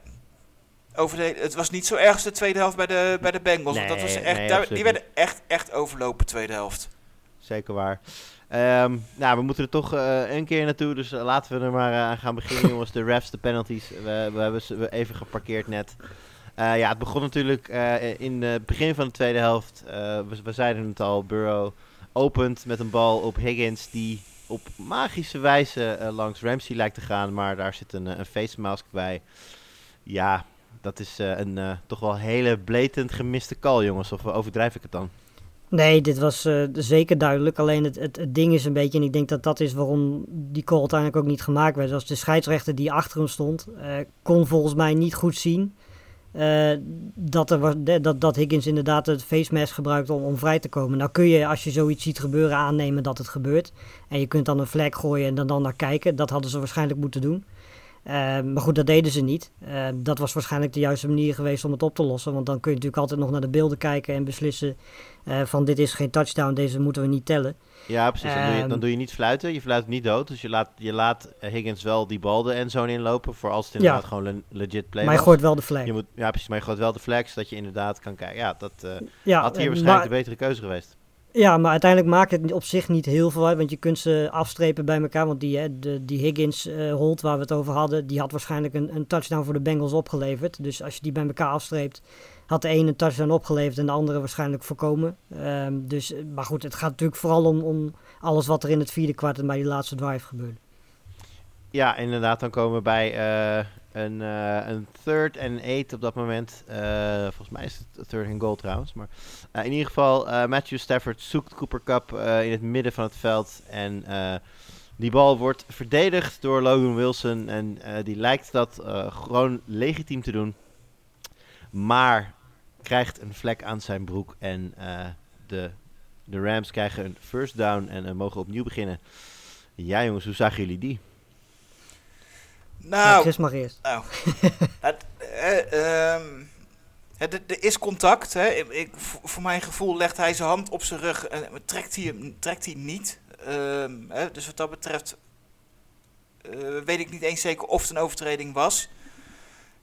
over de, het was niet zo erg de tweede helft bij de, bij de Bengals. Nee, want dat was echt, nee, daar, die werden echt, echt overlopen, tweede helft. Zeker waar. Um, nou, we moeten er toch uh, een keer naartoe, dus uh, laten we er maar aan uh, gaan beginnen, (laughs) jongens. De refs, de penalties, we, we hebben ze even geparkeerd net. ja, het begon natuurlijk in het begin van de tweede helft. We, we, zeiden het al, Burrow opent met een bal op Higgins, die op magische wijze langs Ramsey lijkt te gaan, maar daar zit een, een face mask bij. Ja, dat is een toch wel hele blatant gemiste call, jongens. Of overdrijf ik het dan? Nee, dit was uh, zeker duidelijk. Alleen het, het, ding is een beetje, en ik denk dat dat is waarom die call uiteindelijk ook niet gemaakt werd. Als de scheidsrechter die achter hem stond, uh, kon volgens mij niet goed zien eh, dat, er was, dat, dat Higgins inderdaad het face mask gebruikt om, om vrij te komen. Nou kun je, als je zoiets ziet gebeuren, aannemen dat het gebeurt. En je kunt dan een flag gooien en dan, dan naar kijken. Dat hadden ze waarschijnlijk moeten doen. Eh, maar goed, dat deden ze niet. Eh, dat was waarschijnlijk de juiste manier geweest om het op te lossen. Want dan kun je natuurlijk altijd nog naar de beelden kijken en beslissen eh, van dit is geen touchdown, deze moeten we niet tellen. Ja, precies. Dan doe, je, dan Ehm. doe je niet fluiten. Je fluit niet dood. Dus je laat, je laat Higgins wel die bal de endzone inlopen. Voor als het inderdaad gewoon een legit play maar je was. gooit wel de flag. Je moet, ja, precies. Maar je gooit wel de flag, zodat je inderdaad kan kijken. Ja, dat eh, ja, had hier eh, waarschijnlijk maar- de betere keuze geweest. Ja, maar uiteindelijk maakt het op zich niet heel veel uit. Want je kunt ze afstrepen bij elkaar. Want die, de, die Higgins eh hold waar we het over hadden, die had waarschijnlijk een, een touchdown voor de Bengals opgeleverd. Dus als je die bij elkaar afstreept, had de ene een touchdown opgeleverd en de andere waarschijnlijk voorkomen. Ehm, dus, eh, maar goed, het gaat natuurlijk vooral om, om alles wat er in het vierde kwart en bij die laatste drive gebeurde. Ja, inderdaad. Dan komen we bij eh, een, eh, een third en eight op dat moment. Eh, volgens mij is het third and goal trouwens. Maar eh, in ieder geval, Matthew Stafford zoekt Cooper Cup in het midden van het veld. En die bal wordt verdedigd door Logan Wilson. En die lijkt dat gewoon legitiem te doen. Maar krijgt een vlek aan zijn broek. En de, de Rams krijgen een first down en mogen opnieuw beginnen. Ja jongens, hoe zagen jullie die? Nou, Nou, Chris mag eerst. Nou, (laughs) het, eh, ehm, het- er is contact. Hè. Ik, ik- voor mijn gevoel legt hij zijn hand op zijn rug en trekt hij hem trekt hij niet. Ehm, hè, dus wat dat betreft eh, weet ik niet eens zeker of het een overtreding was.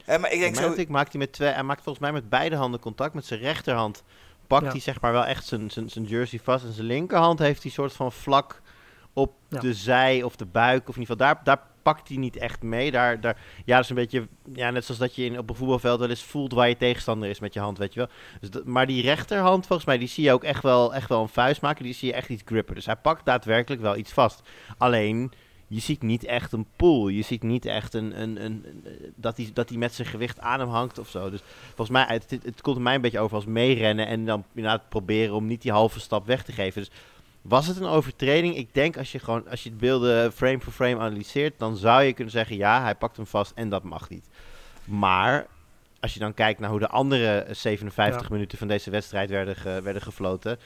Hè, maar ik denk zo... Romantic maakt hij met twee. Hij maakt volgens mij met beide handen contact. Met zijn rechterhand pakt Ja. hij zeg maar wel echt zijn, zijn, zijn jersey vast. En zijn linkerhand heeft hij soort van vlak op Ja. de zij of de buik. Of in ieder geval daar, daar pakt hij niet echt mee. Daar, daar, ja, dat is een beetje. Ja, net zoals dat je in, op een voetbalveld wel eens voelt waar je tegenstander is met je hand, weet je wel. Dus dat, maar die rechterhand, volgens mij, die zie je ook echt wel, echt wel een vuist maken. Die zie je echt iets grippen. Dus hij pakt daadwerkelijk wel iets vast. Alleen. Je ziet niet echt een pull. Je ziet niet echt een, een, een, dat hij dat hij met zijn gewicht aan hem hangt of zo. Dus volgens mij, het, het, komt mij een beetje over als meerennen en dan inderdaad proberen om niet die halve stap weg te geven. Dus was het een overtreding? Ik denk als je gewoon, als je het beelden frame voor frame analyseert, dan zou je kunnen zeggen ja, hij pakt hem vast en dat mag niet. Maar als je dan kijkt naar hoe de andere 57 Ja. minuten van deze wedstrijd werden, ge- werden gefloten,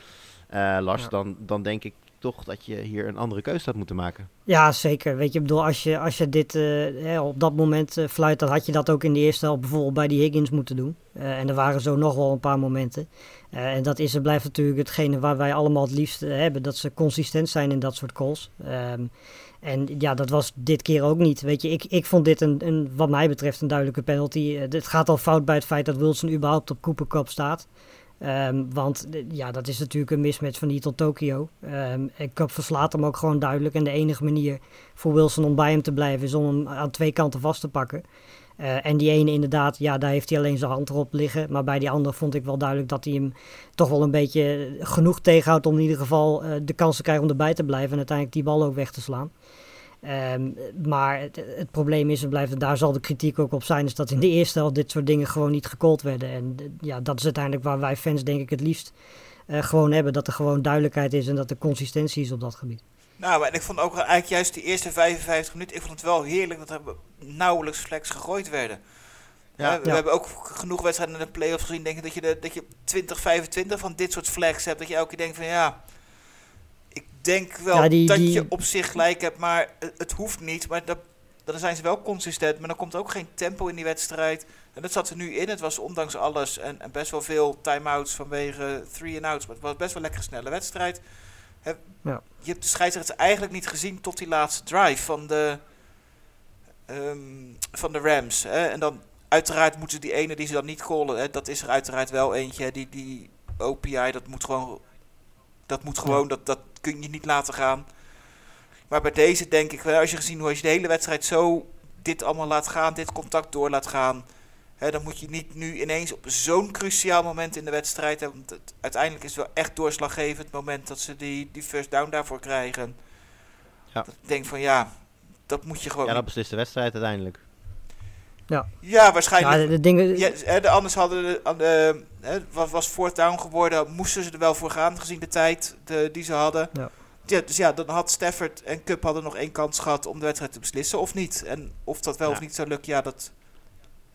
eh, Lars, Ja. dan, dan denk ik toch dat je hier een andere keuze had moeten maken. Ja, zeker. Weet je, ik bedoel, als je, als je dit eh, hè, op dat moment eh, fluit, dan had je dat ook in de eerste helft bijvoorbeeld bij die Higgins moeten doen. Eh, en er waren zo nog wel een paar momenten. En dat is blijft natuurlijk hetgene waar wij allemaal het liefst hebben, dat ze consistent zijn in dat soort calls. Ehm, en ja, dat was dit keer ook niet. Weet je, ik, ik vond dit een, een, wat mij betreft een duidelijke penalty. Het gaat al fout bij het feit dat Wilson überhaupt op Cooper Cup staat. Ehm, want ja, dat is natuurlijk een mismatch van hier tot Tokio. Ehm, en Cup verslaat hem ook gewoon duidelijk. En de enige manier voor Wilson om bij hem te blijven is om hem aan twee kanten vast te pakken. Eh, en die ene inderdaad, ja, daar heeft hij alleen zijn hand erop liggen. Maar bij die andere vond ik wel duidelijk dat hij hem toch wel een beetje genoeg tegenhoudt om in ieder geval eh, de kans te krijgen om erbij te blijven. En uiteindelijk die bal ook weg te slaan. Ehm, maar het, het probleem is en blijft, en daar zal de kritiek ook op zijn, is dat in de eerste helft dit soort dingen gewoon niet gecallt werden. En eh, ja, dat is uiteindelijk waar wij fans denk ik het liefst eh, gewoon hebben. Dat er gewoon duidelijkheid is en dat er consistentie is op dat gebied. Nou, maar ik vond ook eigenlijk juist die eerste 55 minuten, ik vond het wel heerlijk dat er nauwelijks flex gegooid werden. Ja. We Ja. hebben ook genoeg wedstrijden in de playoffs gezien, denk ik, dat je, de, dat je 20, 25 van dit soort flags hebt. Dat je elke keer denkt van ja, denk wel Ja, die- dat die- je op zich gelijk hebt, maar het, het hoeft niet. Maar dat, dan zijn ze wel consistent, maar dan komt ook geen tempo in die wedstrijd. En dat zat er nu in. Het was ondanks alles en, en best wel veel time-outs vanwege three and outs. Maar het was best wel lekker snelle wedstrijd. Ja. Je hebt de scheidsrechter eigenlijk niet gezien tot die laatste drive van de, ehm, van de Rams. Hè. En dan uiteraard moeten die ene die ze dan niet callen, hè, dat is er uiteraard wel eentje. hè, Die, die OPI, dat moet gewoon, dat, moet gewoon dat, dat kun je niet laten gaan. Maar bij deze denk ik, wel, als je gezien hoe als je de hele wedstrijd zo dit allemaal laat gaan, dit contact door laat gaan. Hè, dan moet je niet nu ineens op zo'n cruciaal moment in de wedstrijd hebben. Want het- uiteindelijk is het wel echt doorslaggevend het moment dat ze die, die first down daarvoor krijgen. Ja. Dat ik denk van ja, dat moet je gewoon. Ja, dat beslist de wedstrijd uiteindelijk. Ja Ja, waarschijnlijk. de, de dingen, Ja, hè, de, anders hadden de, aan de, hè, was, was fourth down geworden, moesten ze er wel voor gaan, gezien de tijd de, die ze hadden. Ja. Ja, dus ja, dan had Stafford en Cup hadden nog één kans gehad om de wedstrijd te beslissen of niet. En of dat wel Ja. of niet zou lukken, ja, dat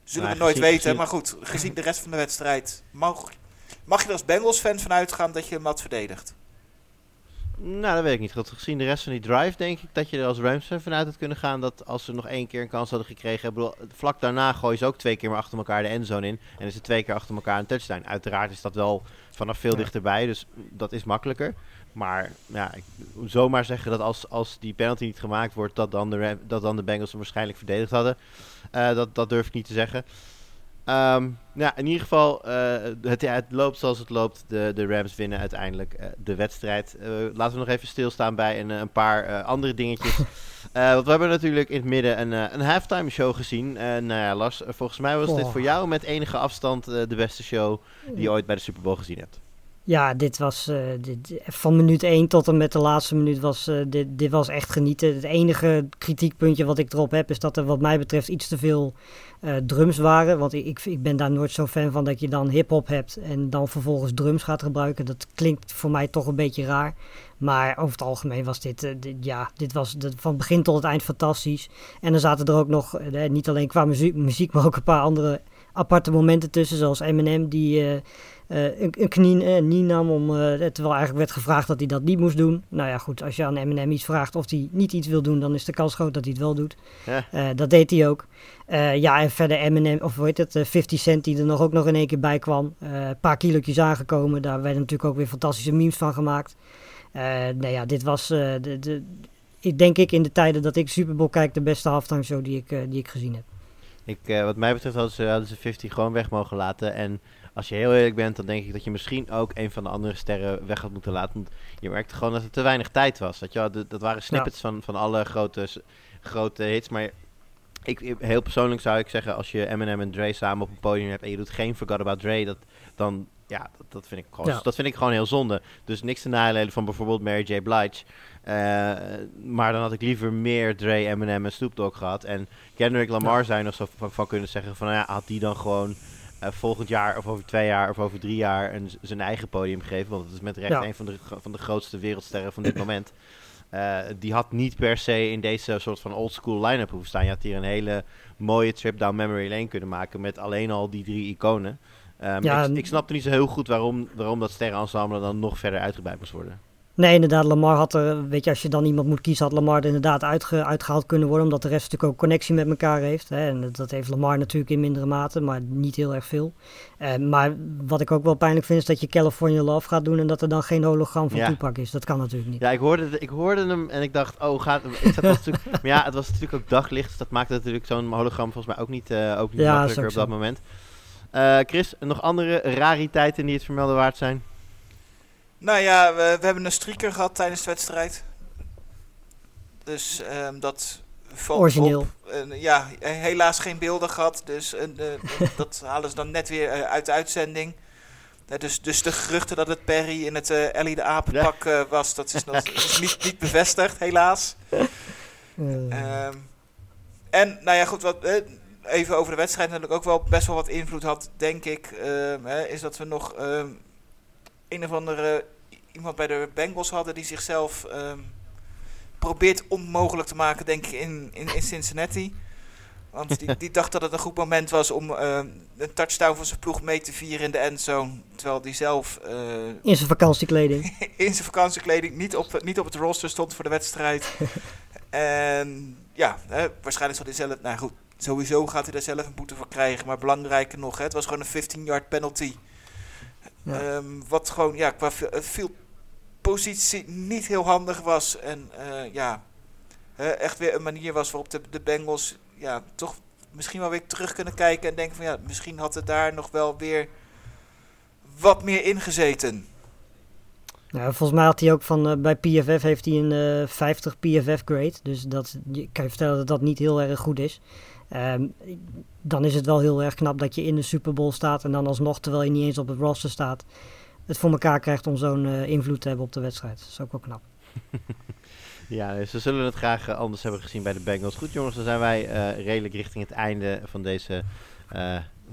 Zullen Maar we nooit gezien- weten. gezien- Maar goed, gezien de rest van de wedstrijd. Mag, mag je er als Bengals-fan van uitgaan dat je hem had verdedigd? Nou, dat weet ik niet. Goed, gezien de rest van die drive denk ik dat je er als Rams vanuit had kunnen gaan dat als ze nog één keer een kans hadden gekregen. Bedoel, vlak daarna gooien ze ook twee keer maar achter elkaar de endzone in. En is het twee keer achter elkaar een touchdown. Uiteraard is dat wel vanaf veel Ja. dichterbij, dus dat is makkelijker. Maar ja, ik zomaar zeggen dat als, als die penalty niet gemaakt wordt, dat dan de, dat dan de Bengals hem waarschijnlijk verdedigd hadden. Eh, dat, dat durf ik niet te zeggen. Ehm, ja, in ieder geval, eh, het, ja, het loopt zoals het loopt. De, de Rams winnen uiteindelijk eh, de wedstrijd. Eh, laten we nog even stilstaan bij een, een paar andere dingetjes. (laughs) Want we hebben natuurlijk in het midden een, een halftime show gezien. Nou ja, Lars, volgens mij was dit voor jou met enige afstand de beste show die je ooit bij de Super Bowl gezien hebt. Ja, dit was eh, dit, van minuut 1 tot en met de laatste minuut was eh, dit, dit was echt genieten. Het enige kritiekpuntje wat ik erop heb is dat er wat mij betreft iets te veel eh, drums waren. Want ik, ik, ben daar nooit zo fan van dat je dan hip-hop hebt en dan vervolgens drums gaat gebruiken. Dat klinkt voor mij toch een beetje raar. Maar over het algemeen was dit, dit- ja, dit was van begin tot het eind fantastisch. En er zaten er ook nog, niet alleen qua muziek, maar ook een paar andere aparte momenten tussen. Zoals Eminem die eh, eh, een, een knie eh, niet nam, om, eh, terwijl eigenlijk werd gevraagd dat hij dat niet moest doen. Nou ja, goed, als je aan Eminem iets vraagt of hij niet iets wil doen, dan is de kans groot dat hij het wel doet. Ja. Eh, dat deed hij ook. Eh, ja, en verder Eminem, of hoe heet het, eh, 50 Cent die er nog ook nog in één keer bij kwam. Eh, Een paar kilootjes aangekomen, daar werden natuurlijk ook weer fantastische memes van gemaakt. Eh nou ja, dit was, eh, de, de, ik denk ik in de tijden dat ik Super Bowl kijk, de beste halftime show die ik, eh, die ik gezien heb. Ik, eh, wat mij betreft hadden ze, hadden ze 50 gewoon weg mogen laten. En als je heel eerlijk bent, dan denk ik dat je misschien ook een van de andere sterren weg had moeten laten. Want je merkte gewoon dat er te weinig tijd was. Je wel? Dat, dat waren snippets van, van alle grote, grote hits. Maar ik, ik- heel persoonlijk zou ik zeggen, als je Eminem en Dre samen op een podium hebt en je doet geen Forgot About Dre, dat, dan ja, dat, dat, vind ik gewoon, Ja. dat vind ik gewoon heel zonde. Dus niks te nadelen van bijvoorbeeld Mary J. Blige. Eh, maar dan had ik liever meer Dre, Eminem en Snoop Dogg gehad. En Kendrick Lamar zou je nog zo van, van kunnen zeggen van, nou ja, had die dan gewoon eh, volgend jaar of over twee jaar of over drie jaar een, zijn eigen podium gegeven. Want het is met recht Ja. een van de, van de grootste wereldsterren van dit moment. Eh, die had niet per se in deze soort van old school line-up hoeven staan. Je had hier een hele mooie trip down memory lane kunnen maken met alleen al die drie iconen. Ehm, Ja, ik, ik snapte niet zo heel goed waarom, waarom dat sterrenensemble dan nog verder uitgebreid moest worden. Nee, inderdaad, Lamar had er, weet je, als je dan iemand moet kiezen, had Lamar er inderdaad uitge, uitgehaald kunnen worden, omdat de rest natuurlijk ook connectie met elkaar heeft. Hè. En dat heeft Lamar natuurlijk in mindere mate, maar niet heel erg veel. Eh, maar wat ik ook wel pijnlijk vind, is dat je California Love gaat doen en dat er dan geen hologram van Ja. Tupac is. Dat kan natuurlijk niet. Ja, ik hoorde, de- ik hoorde hem en ik dacht, oh, gaat... Ik zat natuurlijk, (laughs) maar ja, het was natuurlijk ook daglicht, dus dat maakte natuurlijk zo'n hologram volgens mij ook niet, eh, ook niet Ja, makkelijker op dat moment. Eh, Chris, nog andere rariteiten die het vermelden waard zijn? Nou ja, we, we hebben een streaker gehad tijdens de wedstrijd. Dus ehm, dat valt Origineel. op. Ja, helaas geen beelden gehad. Dus eh, (laughs) dat halen ze dan net weer eh, uit de uitzending. Dus, dus de geruchten dat het Perry in het eh Ellie de Apenpak eh, was, dat is, nog, (laughs) is niet, niet bevestigd, helaas. Eh, Ehm, en, nou ja, goed, wat, even over de wedstrijd natuurlijk ook wel best wel wat invloed had, denk ik. ehm, hè, is dat we nog ehm, een of andere iemand bij de Bengals hadden die zichzelf ehm, probeert onmogelijk te maken, denk ik, in, in, in Cincinnati. Want die, (laughs) die dacht dat het een goed moment was om een touchdown van zijn ploeg mee te vieren in de endzone. Terwijl die zelf eh, in zijn vakantiekleding. (laughs) in zijn vakantiekleding niet op, niet op het roster stond voor de wedstrijd. (laughs) en ja, hè, waarschijnlijk zal hij zelf... Nou goed, sowieso gaat hij daar zelf een boete voor krijgen. Maar belangrijker nog, hè, het was gewoon een 15-yard penalty. Ja. Ehm, wat gewoon ja, qua eh, field positie niet heel handig was. En eh, ja, echt weer een manier was waarop de, de Bengals ja, toch misschien wel weer terug kunnen kijken. En denken van ja, misschien had het daar nog wel weer wat meer ingezeten. Nou, volgens mij had hij ook van eh, bij PFF heeft hij een eh 50 PFF grade. Dus dat je kan je vertellen dat dat niet heel erg goed is. Ehm, dan is het wel heel erg knap dat je in de Super Bowl staat en dan alsnog, terwijl je niet eens op het roster staat, het voor elkaar krijgt om zo'n eh, invloed te hebben op de wedstrijd. Dat is ook wel knap. (laughs) Ja, dus ze zullen het graag eh, anders hebben gezien bij de Bengals. Goed jongens, dan zijn wij eh, redelijk richting het einde van deze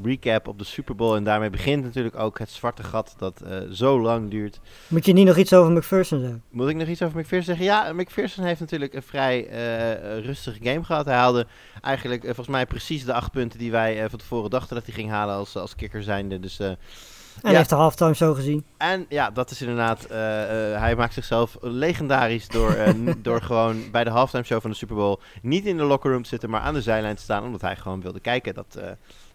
recap op de Super Bowl. En daarmee begint natuurlijk ook het zwarte gat dat eh, zo lang duurt. Moet je niet nog iets over McPherson zeggen? Moet ik nog iets over McPherson zeggen? Ja, McPherson heeft natuurlijk een vrij eh, rustige game gehad. Hij haalde eigenlijk eh, volgens mij precies de acht punten die wij van tevoren dachten dat hij ging halen als, als kicker zijnde. Dus En Ja. heeft de halftime zo gezien. En ja, dat is inderdaad. hij maakt zichzelf legendarisch door, (laughs) door gewoon bij de halftime show van de Super Bowl niet in de locker room te zitten, maar aan de zijlijn te staan, omdat hij gewoon wilde kijken. Dat,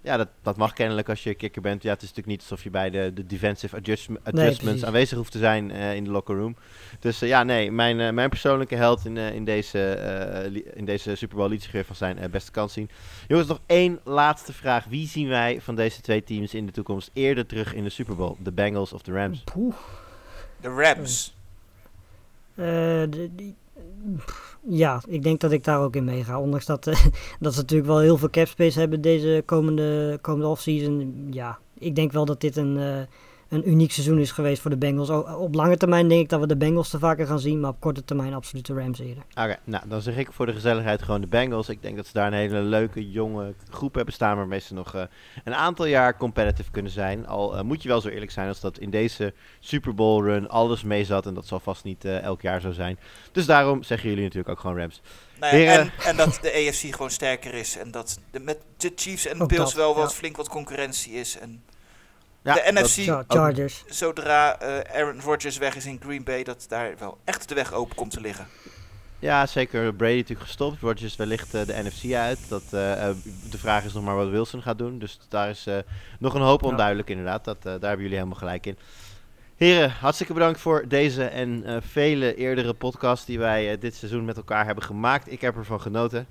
ja, dat, dat mag kennelijk als je kicker bent. Ja, het is natuurlijk niet alsof je bij de, de defensive adjustm- adjustments aanwezig hoeft te zijn eh, in de locker room. Dus eh, ja, nee, mijn, eh, mijn persoonlijke held in, in, deze, eh, in deze Super Bowl liet zich weer van zijn beste kans zien. Jongens, nog één laatste vraag. Wie zien wij van deze twee teams in de toekomst eerder terug in de Super Bowl? De Bengals of de Rams? Poeh. De Rams. Eh, de- die- pff, ja, ik denk dat ik daar ook in meega. Ondanks dat, eh, (laughs) dat ze natuurlijk wel heel veel cap space hebben deze komende, komende offseason. Ja, ik denk wel dat dit een, eh, een uniek seizoen is geweest voor de Bengals. Op lange termijn denk ik dat we de Bengals te vaker gaan zien. Maar op korte termijn absoluut de Rams eerder. Oké, nou dan zeg ik voor de gezelligheid gewoon de Bengals. Ik denk dat ze daar een hele leuke, jonge groep hebben staan waarmee ze nog eh, een aantal jaar competitive kunnen zijn. Al eh, moet je wel zo eerlijk zijn als dat in deze Super Bowl run alles mee zat. En dat zal vast niet eh, elk jaar zo zijn. Dus daarom zeggen jullie natuurlijk ook gewoon Rams. Nou ja, en, en dat de AFC gewoon sterker is. En dat de, met de Chiefs en de Bills dat, wel wat ja. flink wat concurrentie is. En Ja, de NFC, Char- Chargers. zodra eh, Aaron Rodgers weg is in Green Bay, dat daar wel echt de weg open komt te liggen. Ja, zeker. Brady natuurlijk gestopt. Rodgers wellicht eh, de NFC uit. Dat, eh, de vraag is nog maar wat Wilson gaat doen. Dus daar is eh, nog een hoop onduidelijk inderdaad. Dat, eh, daar hebben jullie helemaal gelijk in. Heren, hartstikke bedankt voor deze en eh, vele eerdere podcasts die wij dit seizoen met elkaar hebben gemaakt. Ik heb ervan genoten.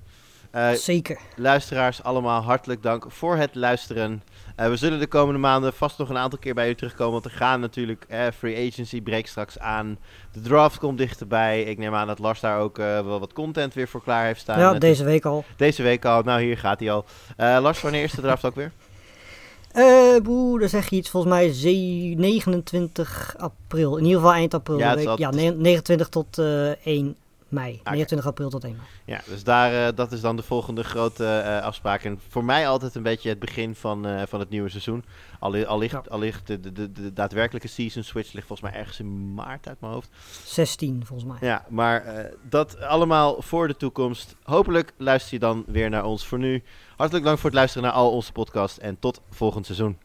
Eh, Zeker. luisteraars, allemaal hartelijk dank voor het luisteren. Eh, we zullen de komende maanden vast nog een aantal keer bij u terugkomen. Want er gaan natuurlijk eh, free agency break straks aan. De draft komt dichterbij. Ik neem aan dat Lars daar ook wel wat content weer voor klaar heeft staan. Ja, Met- deze week al. deze week al. Nou, hier gaat hij al. Lars, wanneer is de draft ook weer? Eh, boe, daar zeg je iets. Volgens mij ze- 29 april. In ieder geval eind april. Ja, Ja, het is altijd- ja ne- 29 tot eh 1 mei. 29 april tot 1. Ja, dus daar, eh, dat is dan de volgende grote eh, afspraak. En voor mij altijd een beetje het begin van, eh, van het nieuwe seizoen. Al, ligt, al ligt de, de, de, daadwerkelijke season switch ligt volgens mij ergens in maart uit mijn hoofd. 16 volgens mij. Ja, maar dat allemaal voor de toekomst. Hopelijk luister je dan weer naar ons voor nu. Hartelijk dank voor het luisteren naar al onze podcasts en tot volgend seizoen.